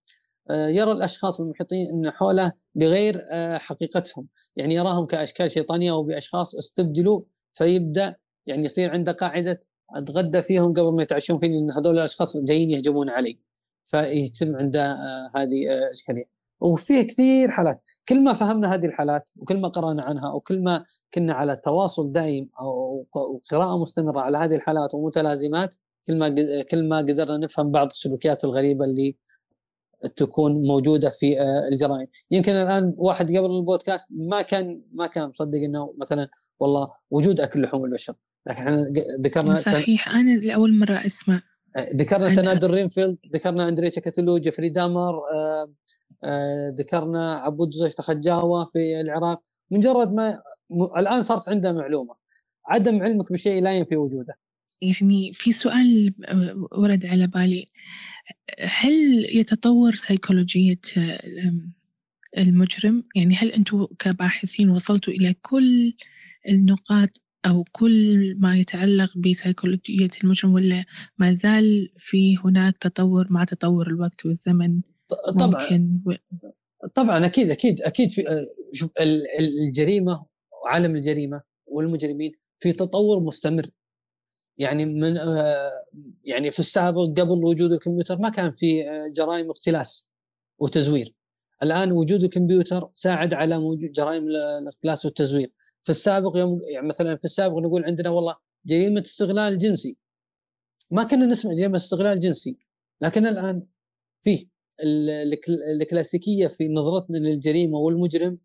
يرى الأشخاص المحيطين إن حوله بغير حقيقتهم. يعني يراهم كأشكال شيطانية أو بأشخاص استبدلوا فيبدأ يعني يصير عنده قاعدة أتغدى فيهم قبل ما يتعشون فيني لأن هذول الأشخاص جايين يهجمون علي. فيتم عنده آه، هذه آه، إشكالية. وفيه كثير حالات. كل ما فهمنا هذه الحالات وكل ما قرأنا عنها وكل ما كنا على تواصل دائم أو قراءه مستمرة على هذه الحالات ومتلازمات كل ما كل ما قدرنا نفهم بعض السلوكيات الغريبة اللي تكون موجودة في آه، الجرائم. يمكن الآن واحد قبل البودكاست ما كان ما كان مصدق إنه مثلا والله وجود أكل لحوم البشر. لكن إحنا ذكرنا
صحيح أنا لأول مرة أسمع
ذكرنا تناذر رينفيلد ذكرنا اندريه تشيكاتيلو جيفري دامر آه، آه، ذكرنا عبود زوج خجاوة في العراق. مجرد ما الآن صارت عنده معلومة. عدم علمك بشيء لا ينفي وجوده.
يعني في سؤال آه، ورد على بالي. هل يتطور سيكولوجية المجرم؟ يعني هل أنتم كباحثين وصلتوا إلى كل النقاط أو كل ما يتعلق بسيكولوجية المجرم ولا ما زال في هناك تطور مع تطور الوقت والزمن؟
طبعا. و... طبعا أكيد أكيد أكيد في شوف الجريمة وعالم الجريمة والمجرمين في تطور مستمر. يعني من يعني في السابق قبل وجود الكمبيوتر ما كان في جرائم اختلاس وتزوير. الآن وجود الكمبيوتر ساعد على وجود جرائم الاختلاس والتزوير. في السابق يوم يعني مثلا في السابق نقول عندنا والله جريمة استغلال جنسي. ما كنا نسمع جريمة استغلال جنسي لكن الآن فيه. الكلاسيكية في نظرتنا للجريمة والمجرم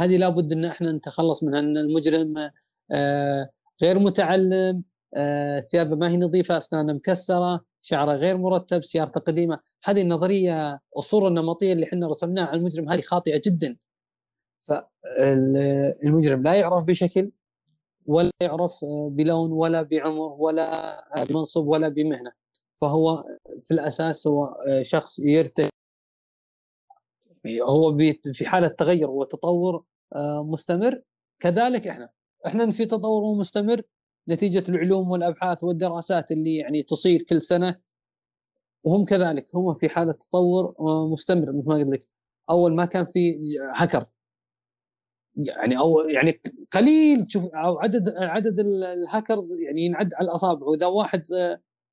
هذه لابد إن إحنا نتخلص منها إن المجرم آه، غير متعلم آه، ثيابه ما هي نظيفة أسنانه مكسرة شعره غير مرتب سيارته قديمة. هذه النظرية الصورة النمطية اللي إحنا رسمناها على المجرم هذه خاطئة جدا. فالمجرم لا يعرف بشكل ولا يعرف بلون ولا بعمر ولا بمنصب ولا بمهنة. فهو في الأساس هو شخص يرتقي هو في حالة تغير وتطور مستمر. كذلك إحنا إحنا في تطور مستمر نتيجة العلوم والأبحاث والدراسات اللي يعني تصير كل سنة. وهم كذلك هم في حالة تطور مستمر مثل ما قلت لك. أول ما كان في هكر يعني أو يعني قليل تشوف أو عدد عدد الهاكرز يعني ينعد على الأصابع. وإذا واحد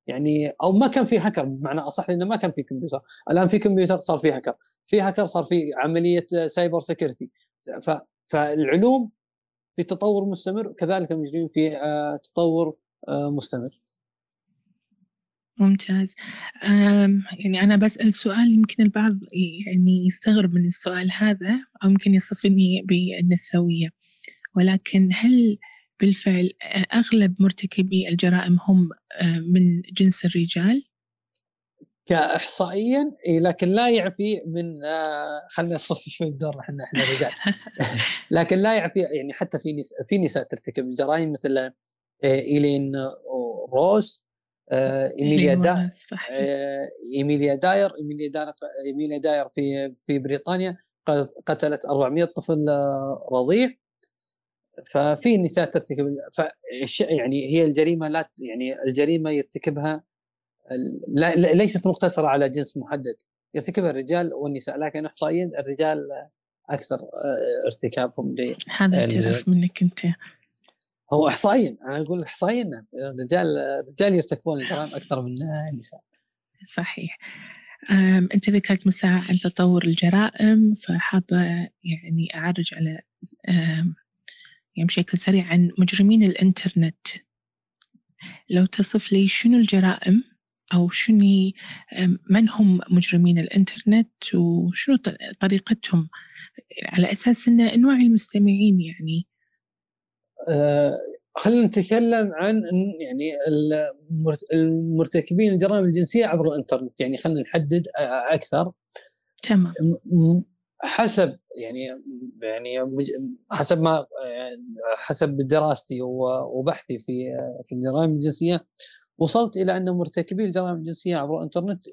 يعني أو ما كان في هاكر بمعنى أصح لأنه ما كان في كمبيوتر الآن في كمبيوتر صار في هاكر في هاكر صار في عملية cyber security فالعلوم في تطور مستمر كذلك المجرمين في آه، تطور آه، مستمر.
ممتاز. يعني أنا بسأل سؤال يمكن البعض يعني يستغرب من السؤال هذا أو يمكن يصفني بالنسوية. ولكن هل بالفعل أغلب مرتكبي الجرائم هم من جنس الرجال؟
كاحصائيا لكن لا يعفي من آه خلينا نصفي شوي بدورنا إحنا إحنا رجال. [laughs] لكن لا يعفي يعني حتى في نساء في نساء ترتكب جرائم مثل آه إيلين روس آه إيميليا دا آه إيميليا داير إيميليا داير إيميليا داير في في بريطانيا قتلت 400 طفل آه، رضيع. ففي نساء ترتكب يعني هي الجريمة لا يعني الجريمة يرتكبها لا ليست مقتصرة على جنس محدد يرتكبها الرجال والنساء لكن احصائيا الرجال أكثر آه، ارتكابهم
ل هذا اعتراف منك أنت.
هو احصائيا أنا أقول احصائيا نعم الرجال الرجال يرتكبون الجرائم أكثر من النساء.
صحيح. أنت ذكرت مساحه عن تطور الجرائم فحابة يعني أعرج على يعني بشكل سريع عن مجرمين الإنترنت. لو تصف لي شنو الجرائم أو شنو من هم مجرمين الإنترنت وشنو طريقتهم؟ على أساس أن نوعي المستمعين يعني.
أه خلينا نتكلم عن يعني المرتكبين الجرائم الجنسية عبر الإنترنت. يعني خلينا نحدد أكثر.
تمام.
حسب يعني يعني حسب ما حسب دراستي وبحثي في في الجرائم الجنسية وصلت إلى أن مرتكبي الجرائم الجنسية عبر الإنترنت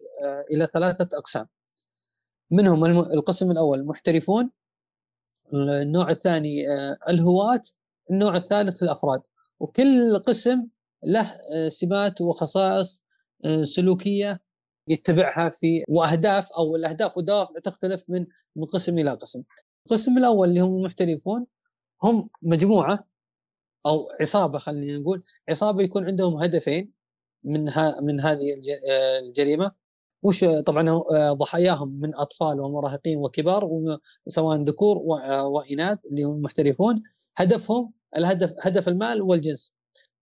إلى ثلاثة أقسام. منهم القسم الأول المحترفون النوع الثاني الهواة النوع الثالث الأفراد. وكل قسم له سمات وخصائص سلوكية يتبعها في وأهداف أو الأهداف والدوافع تختلف من من قسم إلى قسم. القسم الأول اللي هم المحترفون هم مجموعة أو عصابة خلينا نقول. عصابة يكون عندهم هدفين من ها من هذه الجريمة. وش طبعا ضحاياهم من أطفال ومراهقين وكبار سواء ذكور وإناث اللي هم المحترفون. هدفهم الهدف هدف المال والجنس.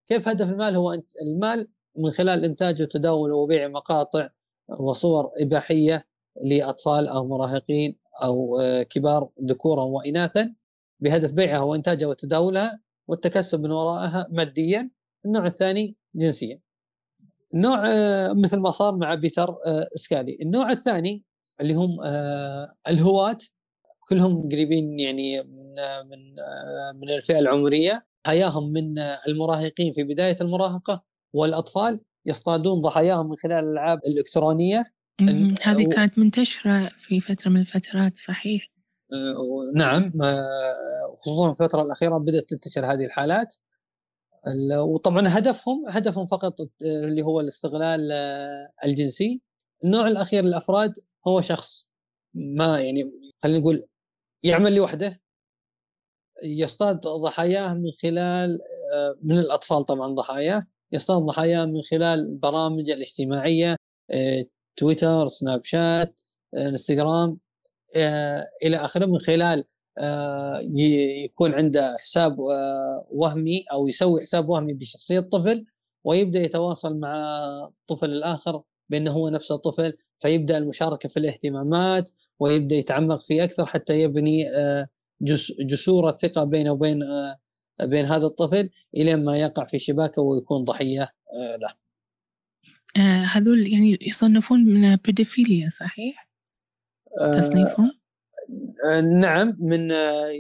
كيف هدف المال؟ هو المال من خلال إنتاج وتداول وبيع مقاطع وصور إباحية لأطفال أو مراهقين أو آه، كبار ذكورا واناثا بهدف بيعها وإنتاجها وتداولها والتكسب من وراءها ماديا النوع الثاني جنسيا. النوع آه، مثل ما صار مع بيتر آه، سكالي النوع الثاني اللي هم الهواة كلهم قريبين يعني من من من الفئة العمرية. ضحاياهم من المراهقين في بداية المراهقة والأطفال يصطادون ضحاياهم من خلال الألعاب الإلكترونية.
هذه كانت منتشرة في فترة من الفترات صحيح؟
نعم خصوصا في الفترة الأخيرة بدأت تنتشر هذه الحالات. وطبعا هدفهم هدفهم فقط اللي هو الاستغلال آه، الجنسي. النوع الأخير للأفراد هو شخص ما يعني خلينا نقول يعمل لوحده. يصطاد ضحاياه من خلال آه، من الأطفال طبعا ضحاياه. يصطاد ضحاياه من خلال البرامج الاجتماعية آه، تويتر سناب شات انستغرام إلى آخره. من خلال آه، يكون عنده حساب آه، وهمي أو يسوي حساب وهمي بشخصية الطفل ويبدأ يتواصل مع الطفل الآخر بأنه هو نفس الطفل. فيبدأ المشاركة في الاهتمامات ويبدأ يتعمق فيه أكثر حتى يبني آه، جسور الثقة بينه وبين بين هذا الطفل إلى ما يقع في شباكه ويكون ضحية له.
هذول يعني يصنفون من بيدوفيليا صحيح؟ تصنيفهم؟
آه، نعم من آه،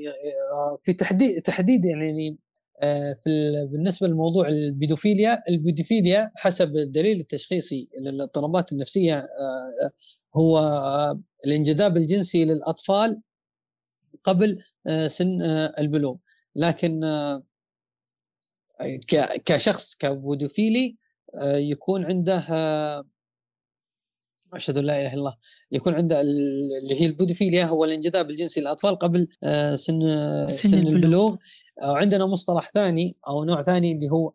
آه، في تحديد تحديد يعني في بالنسبة لموضوع البيدوفيليا البيدوفيليا حسب الدليل التشخيصي للاضطرابات النفسية هو الانجذاب الجنسي للأطفال قبل سن البلوغ لكن كشخص كبيدوفيلي يكون عنده أشهد أن لا إله إلا الله يكون عنده اللي هي البيدوفيليا هو الانجذاب الجنسي للأطفال قبل آه، سن سن, البلوغ. وعندنا مصطلح ثاني أو نوع ثاني اللي هو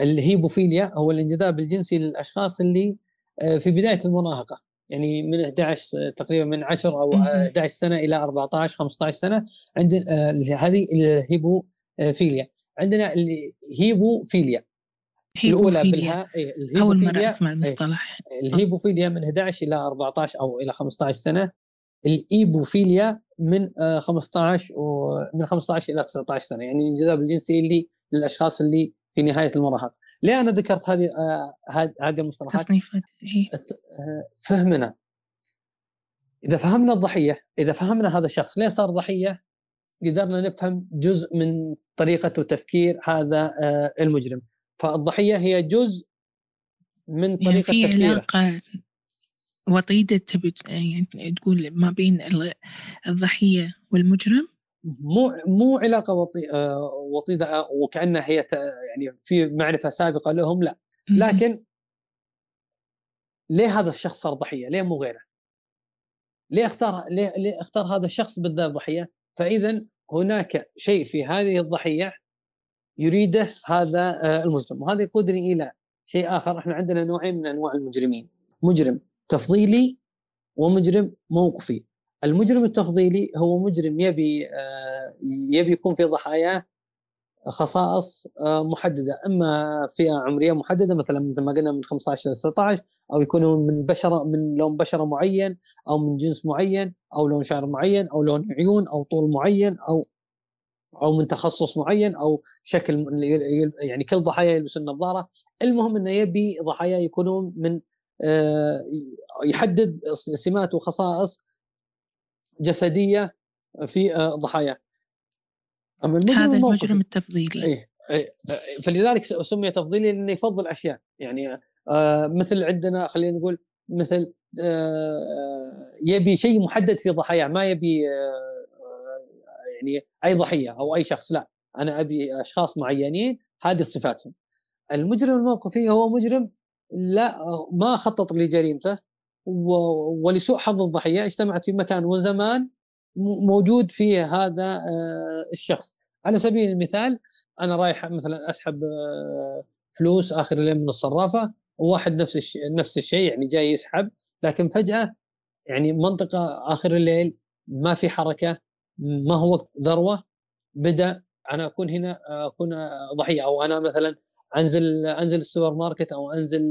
الهيبيفيليا هو الانجذاب الجنسي للأشخاص اللي آه، في بداية المراهقة. يعني من 11 تقريبا من 10 أو 11 سنة إلى 14 15 سنة عندنا آه، هذه ال hebephilia عندنا ال
hebephilia الأولى بالها إيه أول مرة أسمع المصطلح.
إيه ال hebephilia من 11 إلى 14 أو إلى 15 سنة. ال ephebophilia من 15 ومن 15 إلى 19 سنة. يعني الانجذاب الجنسي اللي للأشخاص اللي في نهاية المراهقه ليه أنا ذكرت هذه هذه المصطلحات؟
تصنيفات
فهمنا. إذا فهمنا الضحية إذا فهمنا هذا الشخص ليه صار ضحية قدرنا نفهم جزء من طريقة تفكير هذا المجرم. فالضحية هي جزء من يعني طريقة
يعني في علاقة وطيدة تبي يعني تقول ما بين الضحية والمجرم؟
مو مو علاقة وطي... وطيدة وكأنها هي يعني في معرفة سابقة لهم لا لكن ليه هذا الشخص صار ضحيه؟ ليه مو غيره؟ ليه اختار ليه, ليه اختار هذا الشخص بالذات ضحيه؟ فإذا هناك شيء في هذه الضحية يريده هذا المجرم وهذا يقودني إلى شيء آخر إحنا عندنا نوعين من أنواع المجرمين مجرم تفضيلي ومجرم موقفي المجرم التفضيلي هو مجرم يبي يبي يكون في ضحاياه خصائص محددة. أما فئه عمرية محددة مثلا مثل ما قلنا من 15 إلى 16 أو يكونوا من بشره من لون بشرة معين أو من جنس معين أو لون شعر معين أو لون عيون أو طول معين أو أو من تخصص معين أو شكل يعني كل ضحايا يلبسون النظاره المهم إنه يبي ضحايا يكونون من يحدد سمات وخصائص جسدية في ضحاياه
أما المجرم هذا المجرم التفضيلي.
إيه إيه فلذلك سمي تفضيلي لأنه يفضل أشياء. يعني آه مثل عندنا خلينا نقول مثل آه يبي شيء محدد في ضحاياه ما يبي آه يعني أي ضحية أو أي شخص لا. أنا أبي أشخاص معينين هذه صفاتهم. المجرم الموقفي هو مجرم لا ما خطط لجريمته ولسوء حظ الضحية اجتمعت في مكان وزمان موجود فيه هذا الشخص. على سبيل المثال أنا رايح مثلا أسحب فلوس آخر الليل من الصرافة وواحد نفس الشيء نفس الشيء يعني جاي يسحب لكن فجأة يعني منطقة آخر الليل ما في حركة ما هو وقت ذروة بدأ أنا أكون هنا أكون ضحية. أو أنا مثلا أنزل أنزل السوبر ماركت أو أنزل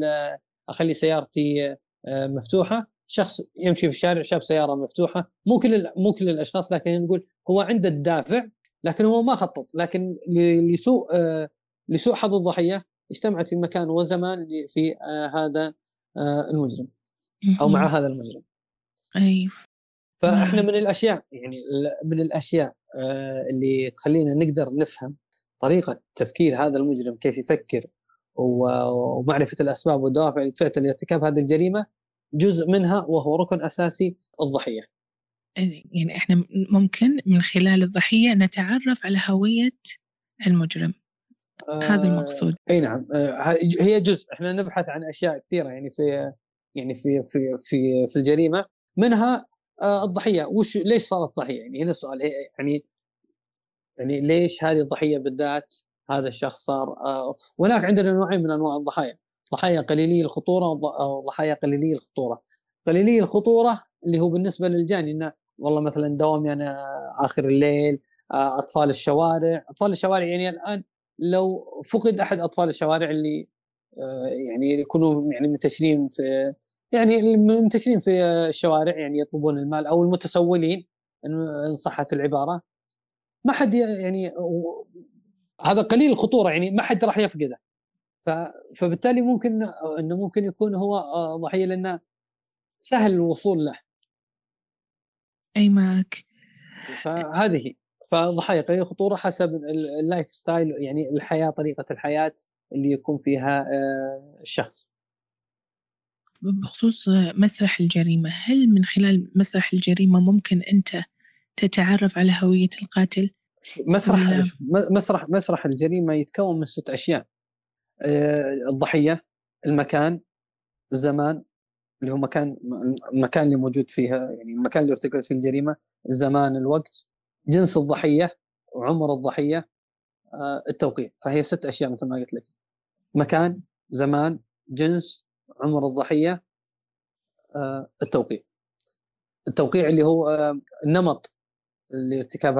أخلي سيارتي مفتوحة. شخص يمشي في الشارع شاف سيارة مفتوحة. مو كل مو كل الأشخاص لكن نقول هو عنده الدافع لكن هو ما خطط. لكن لسوء لسوء حظ الضحية اجتمعت في مكان وزمان في هذا المجرم أو مع هذا المجرم.
أيوه.
فإحنا من الأشياء يعني من الأشياء اللي تخلينا نقدر نفهم طريقة تفكير هذا المجرم كيف يفكر ومعرفة الأسباب والدوافع اللي تدفعه لارتكاب هذه الجريمة جزء منها وهو ركن أساسي الضحية.
يعني إحنا ممكن من خلال الضحية نتعرف على هوية المجرم. آه هذا المقصود.
إي نعم آه هي جزء إحنا نبحث عن أشياء كثيرة يعني في يعني في في في في الجريمة منها آه الضحية وش ليش صارت ضحية؟ يعني هنا السؤال يعني يعني ليش هذه الضحية بالذات هذا الشخص صار آه وهناك عندنا نوعين من أنواع الضحايا. ضحايا قليلي الخطورة وضحايا قليلي الخطورة. قليلي الخطورة اللي هو بالنسبة للجاني إنه والله مثلا دوامي أنا آخر الليل آه أطفال الشوارع. أطفال الشوارع يعني الآن لو فقد أحد أطفال الشوارع اللي آه يعني يكونوا يعني منتشرين في يعني المنتشرين في الشوارع يعني يطلبون المال أو المتسولين إن صحت العبارة. ما حد يعني هذا قليل الخطورة يعني ما حد راح يفقده. فبالتالي ممكن إنه ممكن يكون هو ضحية لأنه سهل الوصول له.
أي معك.
فهذه فضحايا قليل الخطورة حسب ال lifestyle يعني الحياة طريقة الحياة اللي يكون فيها الشخص.
بخصوص مسرح الجريمة هل من خلال مسرح الجريمة ممكن أنت تتعرف على هوية القاتل؟
مسرح مسرح مسرح الجريمة يتكون من ست أشياء. الضحية المكان الزمان اللي هو مكان المكان اللي موجود فيها يعني المكان اللي ارتكبت فيه الجريمة الزمان الوقت جنس الضحية وعمر الضحية التوقيع. فهي ست أشياء مثل ما قلت لك. مكان زمان جنس عمر الضحية التوقيع. التوقيع اللي هو النمط. لارتكاب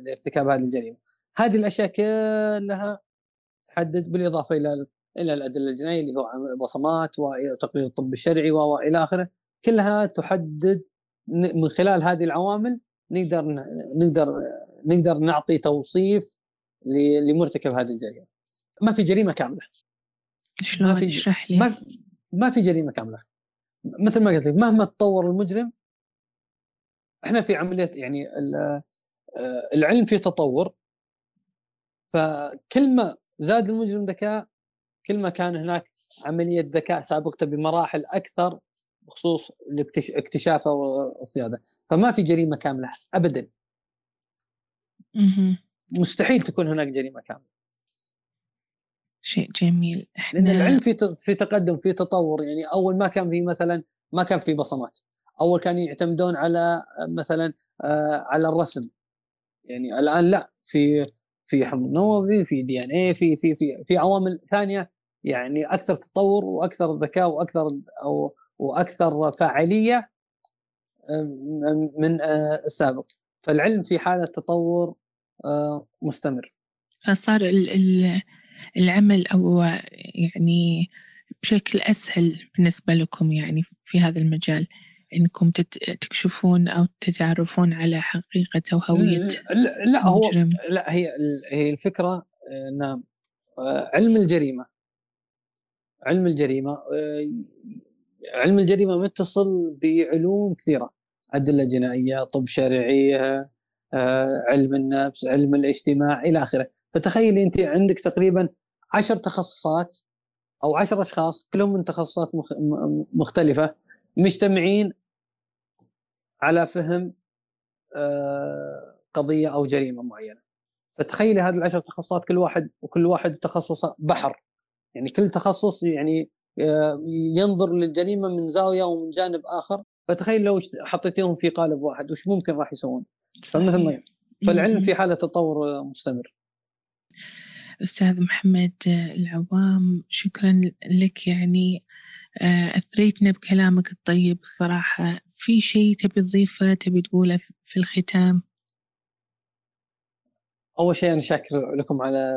لارتكاب هذه الجريمة. هذه الأشياء كلها تحدد بالإضافة إلى إلى الأدلة الجنائية اللي هو البصمات وتقرير الطب الشرعي وإلى آخره. كلها تحدد من خلال هذه العوامل نقدر نقدر نقدر نعطي توصيف لمرتكب هذه الجريمة. ما في جريمة كاملة.
شلون اشرح لي؟
ما في ما في جريمة كاملة. مثل ما قلت لك مهما تطور المجرم إحنا في عملية يعني آه، العلم في تطور. فكل ما زاد المجرم ذكاء كل ما كان هناك عملية ذكاء سابقته بمراحل أكثر بخصوص اكتشافه والصيادة. فما في جريمة كاملة ابدا. مستحيل تكون هناك جريمة كاملة.
شيء جميل.
إحنا لأن العلم في في تقدم في تطور. يعني أول ما كان في مثلا ما كان في بصمات. أول كانوا يعتمدون على مثلا آه، على الرسم. يعني الآن لا في في حمض نووي في دي إن اي في في في في عوامل ثانية يعني أكثر تطور وأكثر ذكاء وأكثر أو وأكثر فاعلية من آه، السابق. فالعلم في حالة تطور آه، مستمر.
فصار العمل أو يعني بشكل أسهل بالنسبة لكم يعني في هذا المجال. إنكم تكشفون أو تتعرفون على حقيقة أو هوية
لا, لا هو لا هي هي الفكرة إن علم الجريمة. علم الجريمة علم الجريمة متصل بعلوم كثيرة. أدلة جنائية طب شرعي علم النفس علم الاجتماع إلى آخره. فتخيلي انت عندك تقريبا عشر تخصصات أو عشر أشخاص كلهم من تخصصات مختلفة مجتمعين على فهم آه، قضية أو جريمة معينة. فتخيلي هذه العشر تخصصات كل واحد وكل واحد تخصصه بحر. يعني كل تخصص يعني آه، ينظر للجريمة من زاوية ومن جانب آخر. فتخيل لو حطيتيهم في قالب واحد وش ممكن راح يسوون؟ فمثل ما فالعلم في حالة تطور مستمر.
أستاذ محمد العوام شكرا لك يعني آه، أثريتنا بكلامك الطيب الصراحة. في شيء تبي تضيفه تبي تقوله في الختام؟
أول شيء أنا شاكر لكم على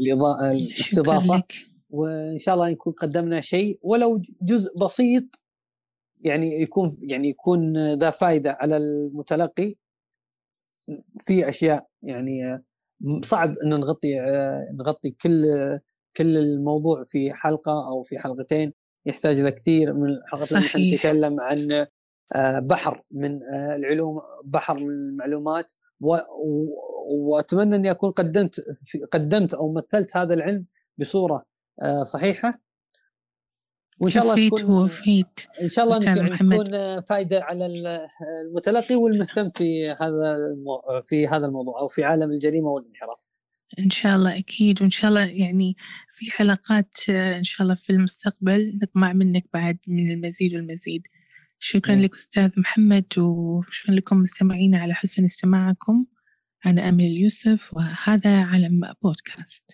الإضاءة الاستضافة. وإن شاء الله نكون قدمنا شيء. ولو جزء بسيط يعني يكون يعني يكون ذا فائدة على المتلقي. في أشياء يعني صعب إن نغطي نغطي كل كل الموضوع في حلقة أو في حلقتين. يحتاج إلى كثير من الحلقات اللي نتكلم عن آه، بحر من آه، العلوم بحر من المعلومات. وأتمنى إني أكون قدمت قدمت أو مثلت هذا العلم بصورة آه، صحيحة.
وإن شاء الله تكون وفيت
إن شاء الله يعني تكون فائده على المتلقي والمهتم في هذا في هذا الموضوع أو في عالم الجريمة والانحراف.
إن شاء الله أكيد وإن شاء الله يعني في حلقات إن شاء الله في المستقبل نطمع منك بعد من المزيد والمزيد. شكرا لك أستاذ محمد وشكرا لكم مستمعينا على حسن استماعكم. أنا امل اليوسف وهذا علم بودكاست.